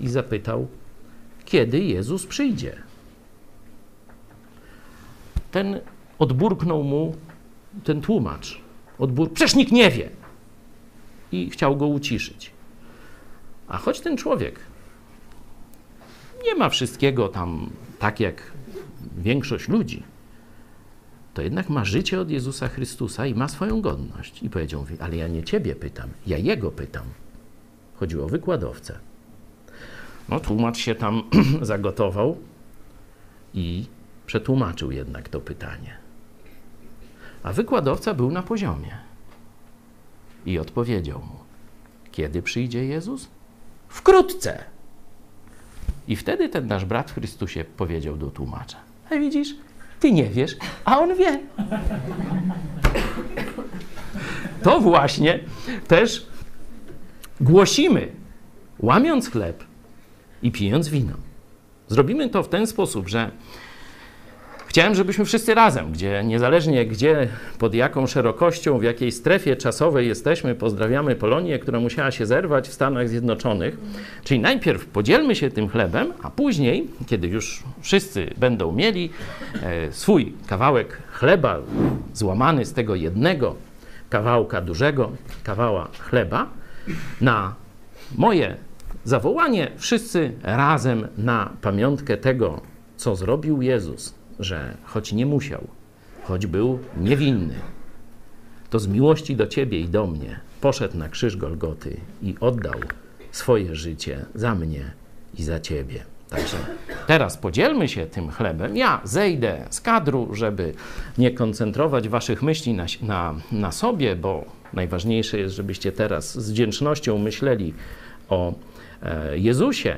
i zapytał, kiedy Jezus przyjdzie. Ten odburknął mu ten tłumacz. Odbór, przecież nikt nie wie. I chciał go uciszyć. A choć ten człowiek nie ma wszystkiego tam tak jak większość ludzi, to jednak ma życie od Jezusa Chrystusa i ma swoją godność. I powiedział, ale ja nie ciebie pytam, ja jego pytam. Chodziło o wykładowcę. No, tłumacz się tam [clears throat] zagotował i przetłumaczył jednak to pytanie. A wykładowca był na poziomie i odpowiedział mu: Kiedy przyjdzie Jezus? Wkrótce. I wtedy ten nasz brat w Chrystusie powiedział do tłumacza: A widzisz, ty nie wiesz, a on wie. [laughs] To właśnie też głosimy, łamiąc chleb i pijąc wino. Zrobimy to w ten sposób, że chciałem, żebyśmy wszyscy razem, gdzie niezależnie gdzie, pod jaką szerokością, w jakiej strefie czasowej jesteśmy, pozdrawiamy Polonię, która musiała się zerwać w Stanach Zjednoczonych. Czyli najpierw podzielmy się tym chlebem, a później, kiedy już wszyscy będą mieli e, swój kawałek chleba złamany z tego jednego kawałka dużego, kawała chleba, na moje zawołanie wszyscy razem na pamiątkę tego, co zrobił Jezus, że choć nie musiał, choć był niewinny, to z miłości do Ciebie i do mnie poszedł na krzyż Golgoty i oddał swoje życie za mnie i za Ciebie. Także teraz podzielmy się tym chlebem. Ja zejdę z kadru, żeby nie koncentrować Waszych myśli na, na, na sobie, bo najważniejsze jest, żebyście teraz z wdzięcznością myśleli o e, Jezusie.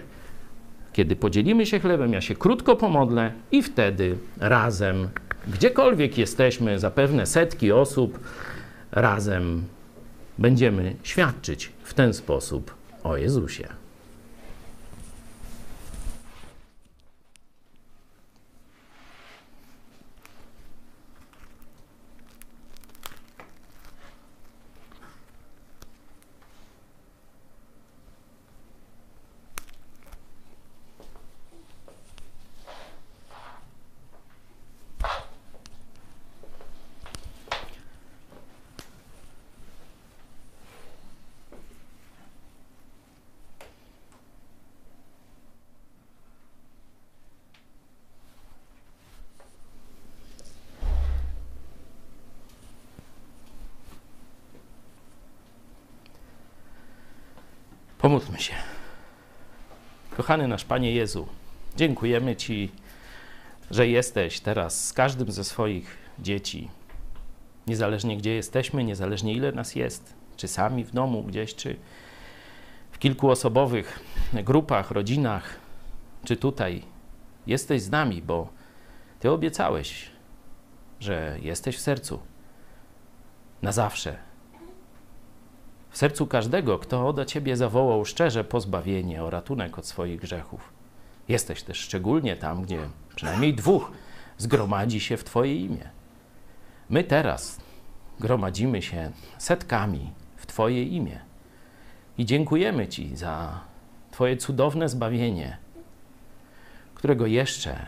Kiedy podzielimy się chlebem, ja się krótko pomodlę i wtedy razem, gdziekolwiek jesteśmy, zapewne setki osób, razem będziemy świadczyć w ten sposób o Jezusie. Pomódlmy się. Kochany nasz Panie Jezu, dziękujemy Ci, że jesteś teraz z każdym ze swoich dzieci. Niezależnie gdzie jesteśmy, niezależnie ile nas jest, czy sami w domu gdzieś, czy w kilkuosobowych grupach, rodzinach, czy tutaj, jesteś z nami, bo Ty obiecałeś, że jesteś w sercu na zawsze, w sercu każdego, kto do Ciebie zawołał szczerze pozbawienie, o ratunek od swoich grzechów. Jesteś też szczególnie tam, gdzie przynajmniej dwóch zgromadzi się w Twoje imię. My teraz gromadzimy się setkami w Twoje imię i dziękujemy Ci za Twoje cudowne zbawienie, którego jeszcze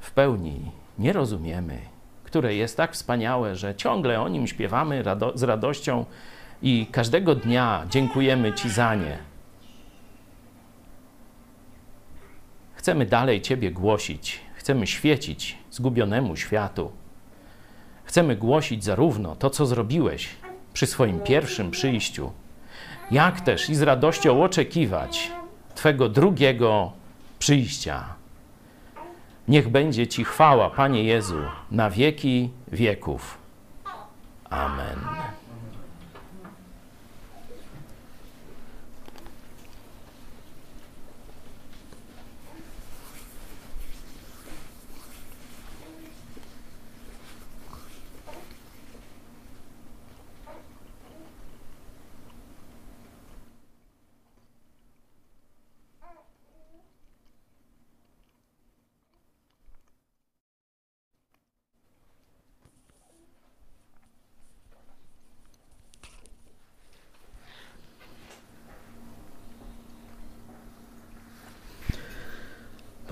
w pełni nie rozumiemy, które jest tak wspaniałe, że ciągle o nim śpiewamy rado z radością i każdego dnia dziękujemy Ci za nie. Chcemy dalej Ciebie głosić, chcemy świecić zgubionemu światu. Chcemy głosić zarówno to, co zrobiłeś przy swoim pierwszym przyjściu, jak też i z radością oczekiwać Twego drugiego przyjścia. Niech będzie Ci chwała, Panie Jezu, na wieki wieków. Amen.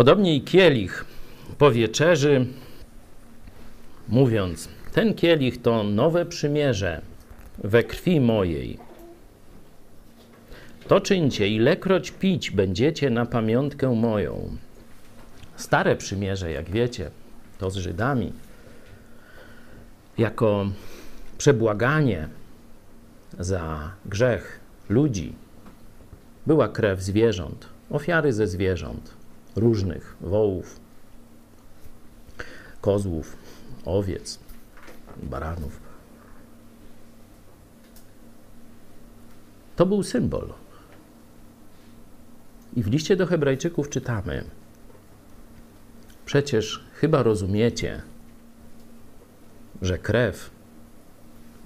Podobnie i kielich po wieczerzy, mówiąc, ten kielich to nowe przymierze we krwi mojej. To czyńcie, ilekroć pić będziecie na pamiątkę moją. Stare przymierze, jak wiecie, to z Żydami, jako przebłaganie za grzech ludzi, była krew zwierząt ofiary ze zwierząt, różnych wołów, kozłów, owiec, baranów. To był symbol. I w liście do Hebrajczyków czytamy: Przecież chyba rozumiecie, że krew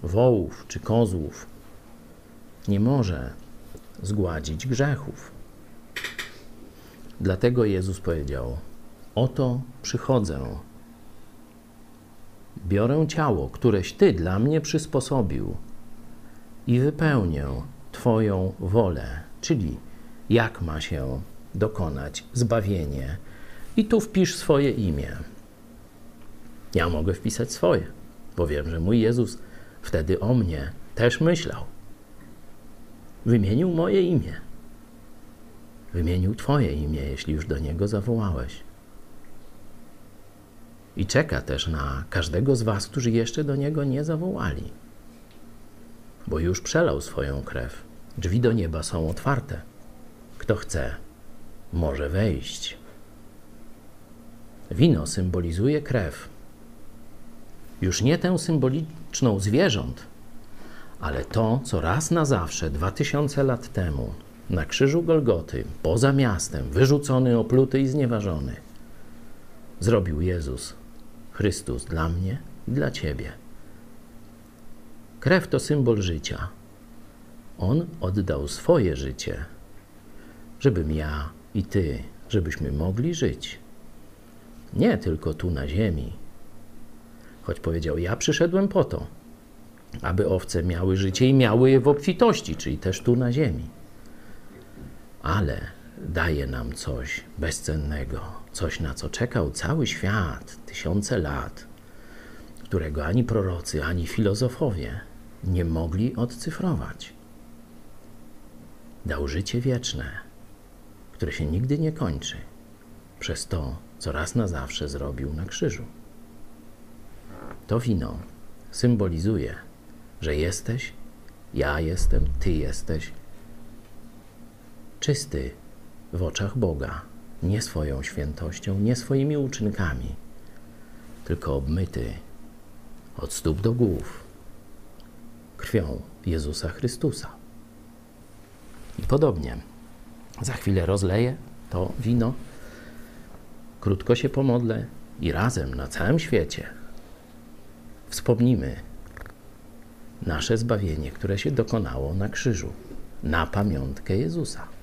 wołów czy kozłów nie może zgładzić grzechów. Dlatego Jezus powiedział: Oto przychodzę. Biorę ciało, któreś Ty dla mnie przysposobił i wypełnię Twoją wolę, czyli jak ma się dokonać zbawienie. I tu wpisz swoje imię. Ja mogę wpisać swoje, bo wiem, że mój Jezus wtedy o mnie też myślał. Wymienił moje imię. Wymienił Twoje imię, jeśli już do Niego zawołałeś. I czeka też na każdego z Was, którzy jeszcze do Niego nie zawołali, bo już przelał swoją krew. Drzwi do nieba są otwarte. Kto chce, może wejść. Wino symbolizuje krew. Już nie tę symboliczną zwierząt, ale to, co raz na zawsze, dwa tysiące lat temu, na krzyżu Golgoty, poza miastem, wyrzucony, opluty i znieważony, zrobił Jezus Chrystus dla mnie i dla Ciebie. Krew to symbol życia. On oddał swoje życie, żebym ja i Ty, żebyśmy mogli żyć. Nie tylko tu na ziemi. Choć powiedział: Ja przyszedłem po to, aby owce miały życie i miały je w obfitości, czyli też tu na ziemi. Ale daje nam coś bezcennego, coś na co czekał cały świat, tysiące lat, którego ani prorocy, ani filozofowie nie mogli odcyfrować. Dał życie wieczne, które się nigdy nie kończy, przez to, co raz na zawsze zrobił na krzyżu. To wino symbolizuje, że jesteś, ja jestem, ty jesteś czysty w oczach Boga, nie swoją świętością, nie swoimi uczynkami, tylko obmyty od stóp do głów krwią Jezusa Chrystusa. I podobnie, za chwilę rozleję to wino, krótko się pomodlę i razem na całym świecie wspomnimy nasze zbawienie, które się dokonało na krzyżu, na pamiątkę Jezusa.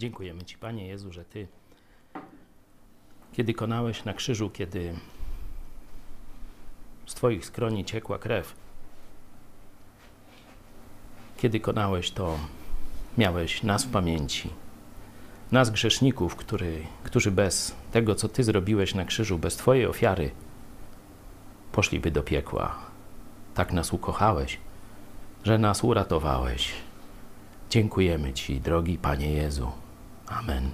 Dziękujemy Ci, Panie Jezu, że Ty, kiedy konałeś na krzyżu, kiedy z Twoich skroni ciekła krew, kiedy konałeś to, miałeś nas w pamięci. Nas, grzeszników, który, którzy bez tego, co Ty zrobiłeś na krzyżu, bez Twojej ofiary, poszliby do piekła. Tak nas ukochałeś, że nas uratowałeś. Dziękujemy Ci, drogi Panie Jezu. Amen.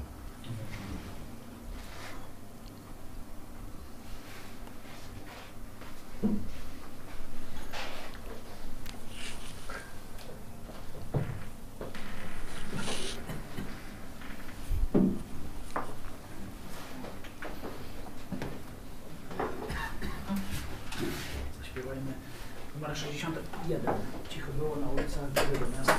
Zaśpiewajmy numer 61. Cicho było na ulicach Białego Miasta,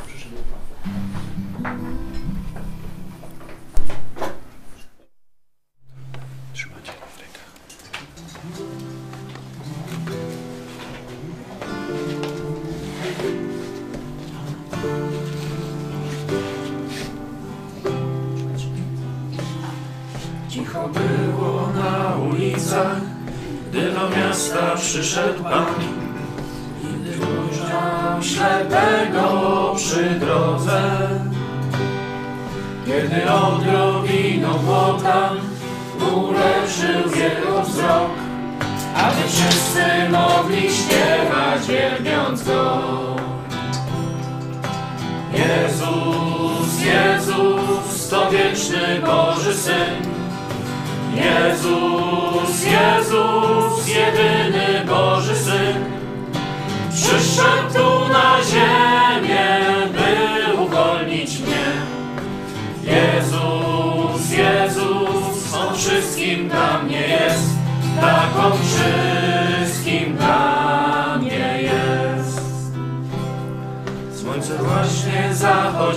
przyszedł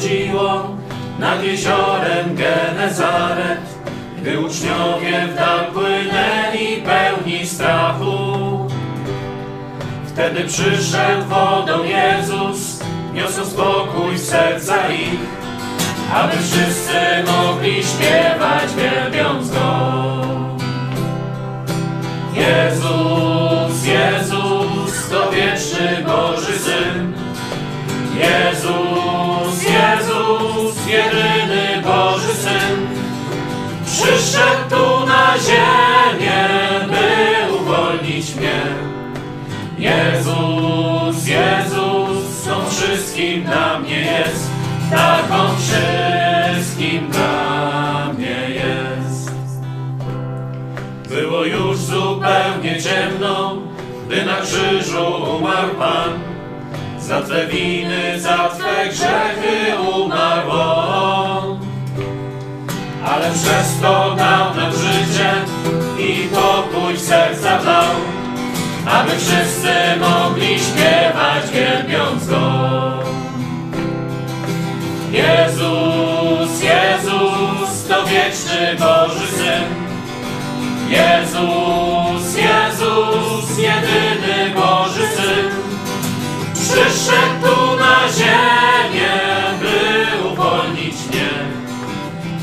zachodziło nad jeziorem Genezaret, gdy uczniowie w dal płynęli pełni strachu. Wtedy przyszedł wodą Jezus, niosąc spokój w serca ich, aby wszyscy mogli śpiewać wielbiąc Go. Jezus, Jezus, to wieczny Boży Syn, Jezus, jedyny Boży Syn, przyszedł tu na ziemię, by uwolnić mnie. Jezus, Jezus, On wszystkim dla mnie jest, tak wszystkim dla mnie jest. Było już zupełnie ciemno, gdy na krzyżu umarł Pan. Za Twe winy, za Twe grzechy umarł. Ale przez to dał nam życie i pokój serca dał, aby wszyscy mogli śpiewać wielbiąc Go. Jezus, Jezus, to wieczny Boży Syn. Jezus, Jezus, jedyny Boży. Przyszedł tu na ziemię, by uwolnić mnie.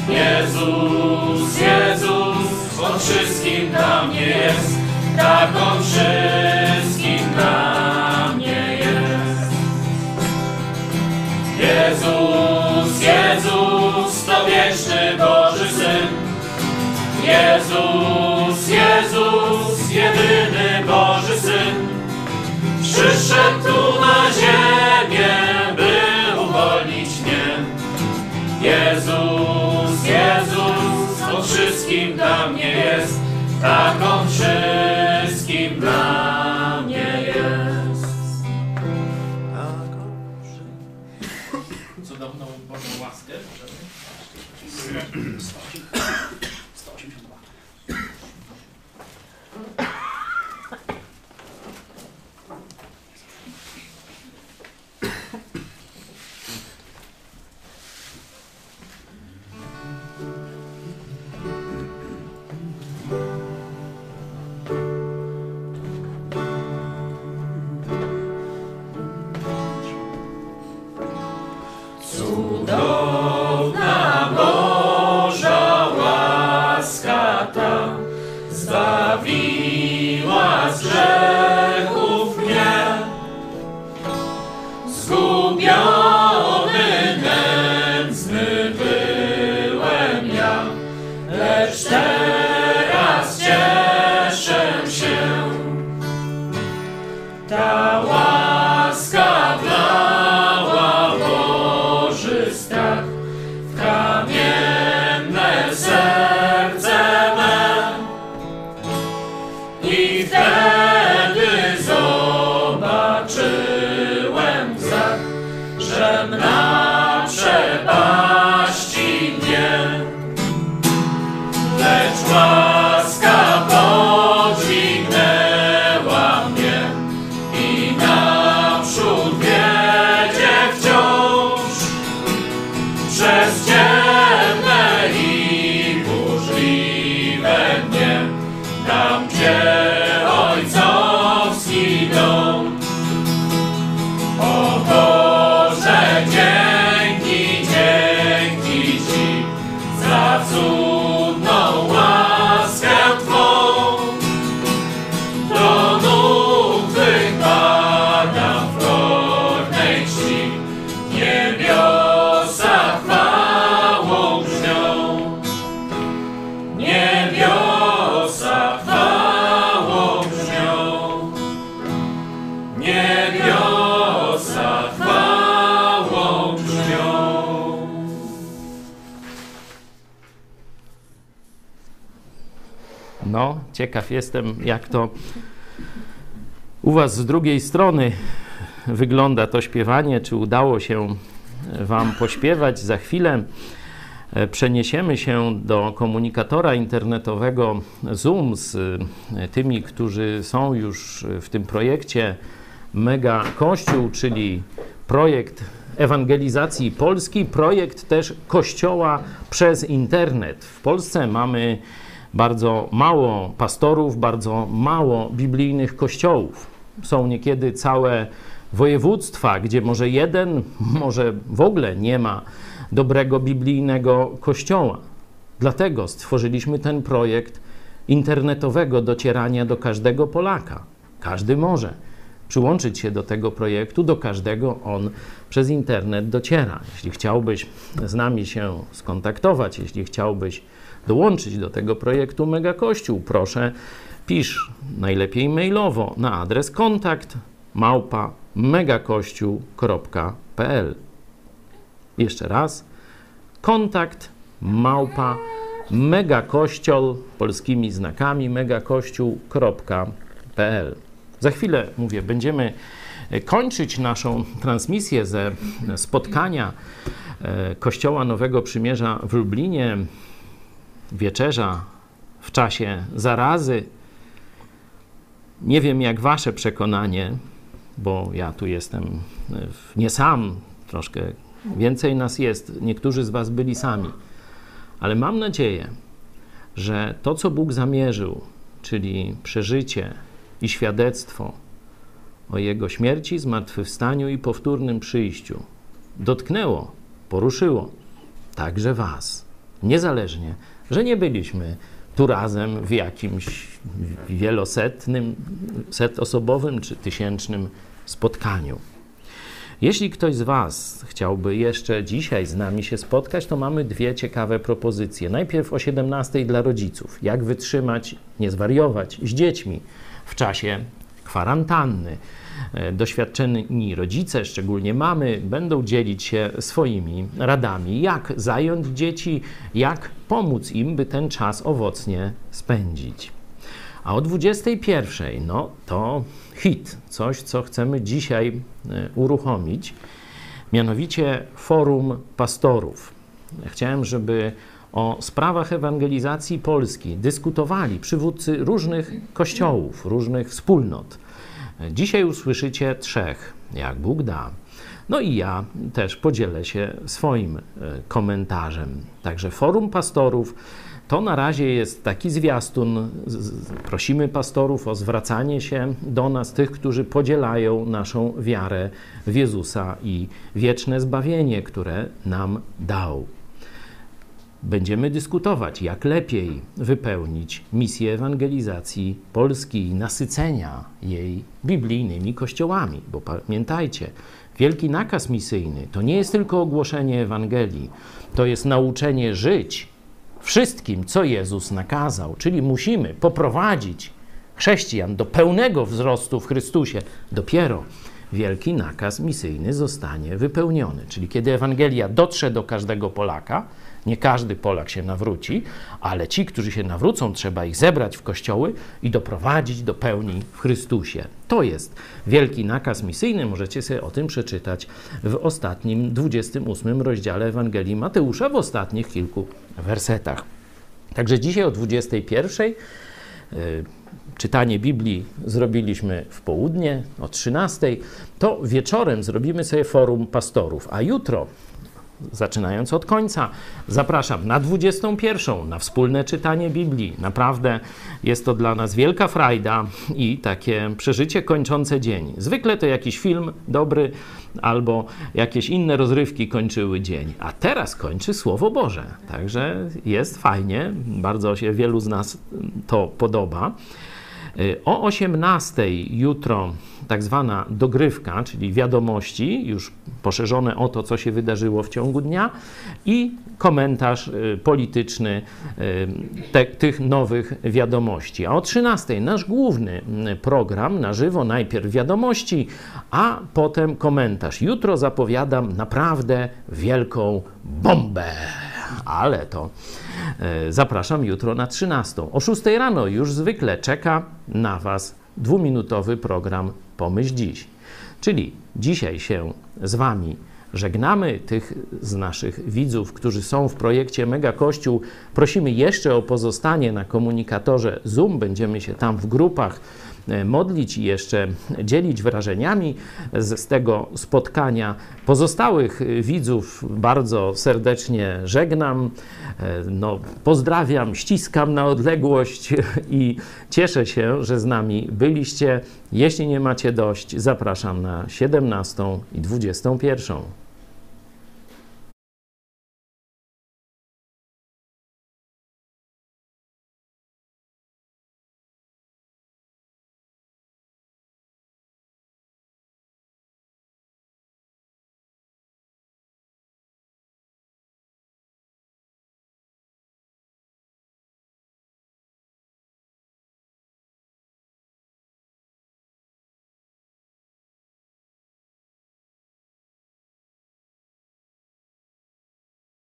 Jezus, Jezus, On wszystkim dla mnie jest, tak On wszystkim dla tak On wszystkim dla ciekaw jestem, jak to u Was z drugiej strony wygląda to śpiewanie. Czy udało się Wam pośpiewać? Za chwilę e, przeniesiemy się do komunikatora internetowego Zoom z e, tymi, którzy są już w tym projekcie Mega Kościół, czyli projekt ewangelizacji Polski, projekt też Kościoła przez internet. W Polsce mamy bardzo mało pastorów, bardzo mało biblijnych kościołów. Są niekiedy całe województwa, gdzie może jeden, [laughs] może w ogóle nie ma dobrego biblijnego kościoła. Dlatego stworzyliśmy ten projekt internetowego docierania do każdego Polaka. Każdy może przyłączyć się do tego projektu, do każdego on przez internet dociera. Jeśli chciałbyś z nami się skontaktować, jeśli chciałbyś dołączyć do tego projektu Mega Kościół, proszę pisz najlepiej mailowo na adres kontakt małpa megakościół.pl Jeszcze raz kontakt małpa megakościol polskimi znakami megakościół.pl Za chwilę, mówię, będziemy kończyć naszą transmisję ze spotkania e, Kościoła Nowego Przymierza w Lublinie. Wieczerza w czasie zarazy. Nie wiem, jak wasze przekonanie, bo ja tu jestem nie sam, troszkę więcej nas jest. Niektórzy z was byli sami. Ale mam nadzieję, że to, co Bóg zamierzył, czyli przeżycie i świadectwo o Jego śmierci, zmartwychwstaniu i powtórnym przyjściu, dotknęło, poruszyło także Was. Niezależnie, że nie byliśmy tu razem w jakimś wielosetnym, setosobowym czy tysięcznym spotkaniu. Jeśli ktoś z Was chciałby jeszcze dzisiaj z nami się spotkać, to mamy dwie ciekawe propozycje. Najpierw o 17 dla rodziców. Jak wytrzymać, nie zwariować z dziećmi w czasie kwarantanny. E, Doświadczeni rodzice, szczególnie mamy, będą dzielić się swoimi radami, jak zająć dzieci, jak pomóc im, by ten czas owocnie spędzić. A o 21, no to hit, coś, co chcemy dzisiaj e, uruchomić, mianowicie Forum Pastorów. Chciałem, żeby o sprawach ewangelizacji Polski dyskutowali przywódcy różnych kościołów, różnych wspólnot. Dzisiaj usłyszycie trzech, jak Bóg da. No i ja też podzielę się swoim e, komentarzem. Także Forum Pastorów to na razie jest taki zwiastun. Prosimy pastorów o zwracanie się do nas, tych, którzy podzielają naszą wiarę w Jezusa i wieczne zbawienie, które nam dał. Będziemy dyskutować, jak lepiej wypełnić misję ewangelizacji Polski i nasycenia jej biblijnymi kościołami. Bo pamiętajcie, wielki nakaz misyjny to nie jest tylko ogłoszenie Ewangelii, to jest nauczenie żyć wszystkim, co Jezus nakazał. Czyli musimy poprowadzić chrześcijan do pełnego wzrostu w Chrystusie. Dopiero wielki nakaz misyjny zostanie wypełniony. Czyli kiedy Ewangelia dotrze do każdego Polaka, Nie każdy Polak się nawróci, ale ci, którzy się nawrócą, trzeba ich zebrać w kościoły i doprowadzić do pełni w Chrystusie. To jest wielki nakaz misyjny. Możecie sobie o tym przeczytać w ostatnim 28 rozdziale Ewangelii Mateusza, w ostatnich kilku wersetach. Także dzisiaj o 21 y, czytanie Biblii zrobiliśmy w południe o 13, to wieczorem zrobimy sobie forum pastorów, a jutro zaczynając od końca, zapraszam na 21 na wspólne czytanie Biblii. Naprawdę jest to dla nas wielka frajda i takie przeżycie kończące dzień. Zwykle to jakiś film dobry albo jakieś inne rozrywki kończyły dzień, a teraz kończy Słowo Boże. Także jest fajnie, bardzo się wielu z nas to podoba. O 18 jutro tak zwana dogrywka, czyli wiadomości, już poszerzone o to, co się wydarzyło w ciągu dnia, i komentarz y, polityczny y, te, tych nowych wiadomości. A o 13 nasz główny y, program na żywo, najpierw wiadomości, a potem komentarz. Jutro zapowiadam naprawdę wielką bombę ale to zapraszam jutro na 13. O 6 rano już zwykle czeka na Was dwuminutowy program Pomyśl Dziś. Czyli dzisiaj się z Wami żegnamy. Tych z naszych widzów, którzy są w projekcie Mega Kościół, prosimy jeszcze o pozostanie na komunikatorze Zoom. Będziemy się tam w grupach modlić i jeszcze dzielić wrażeniami z, tego spotkania. Pozostałych widzów bardzo serdecznie żegnam. E, no, pozdrawiam, ściskam na odległość [laughs] i cieszę się, że z nami byliście. Jeśli nie macie dość, zapraszam na 17 i 21.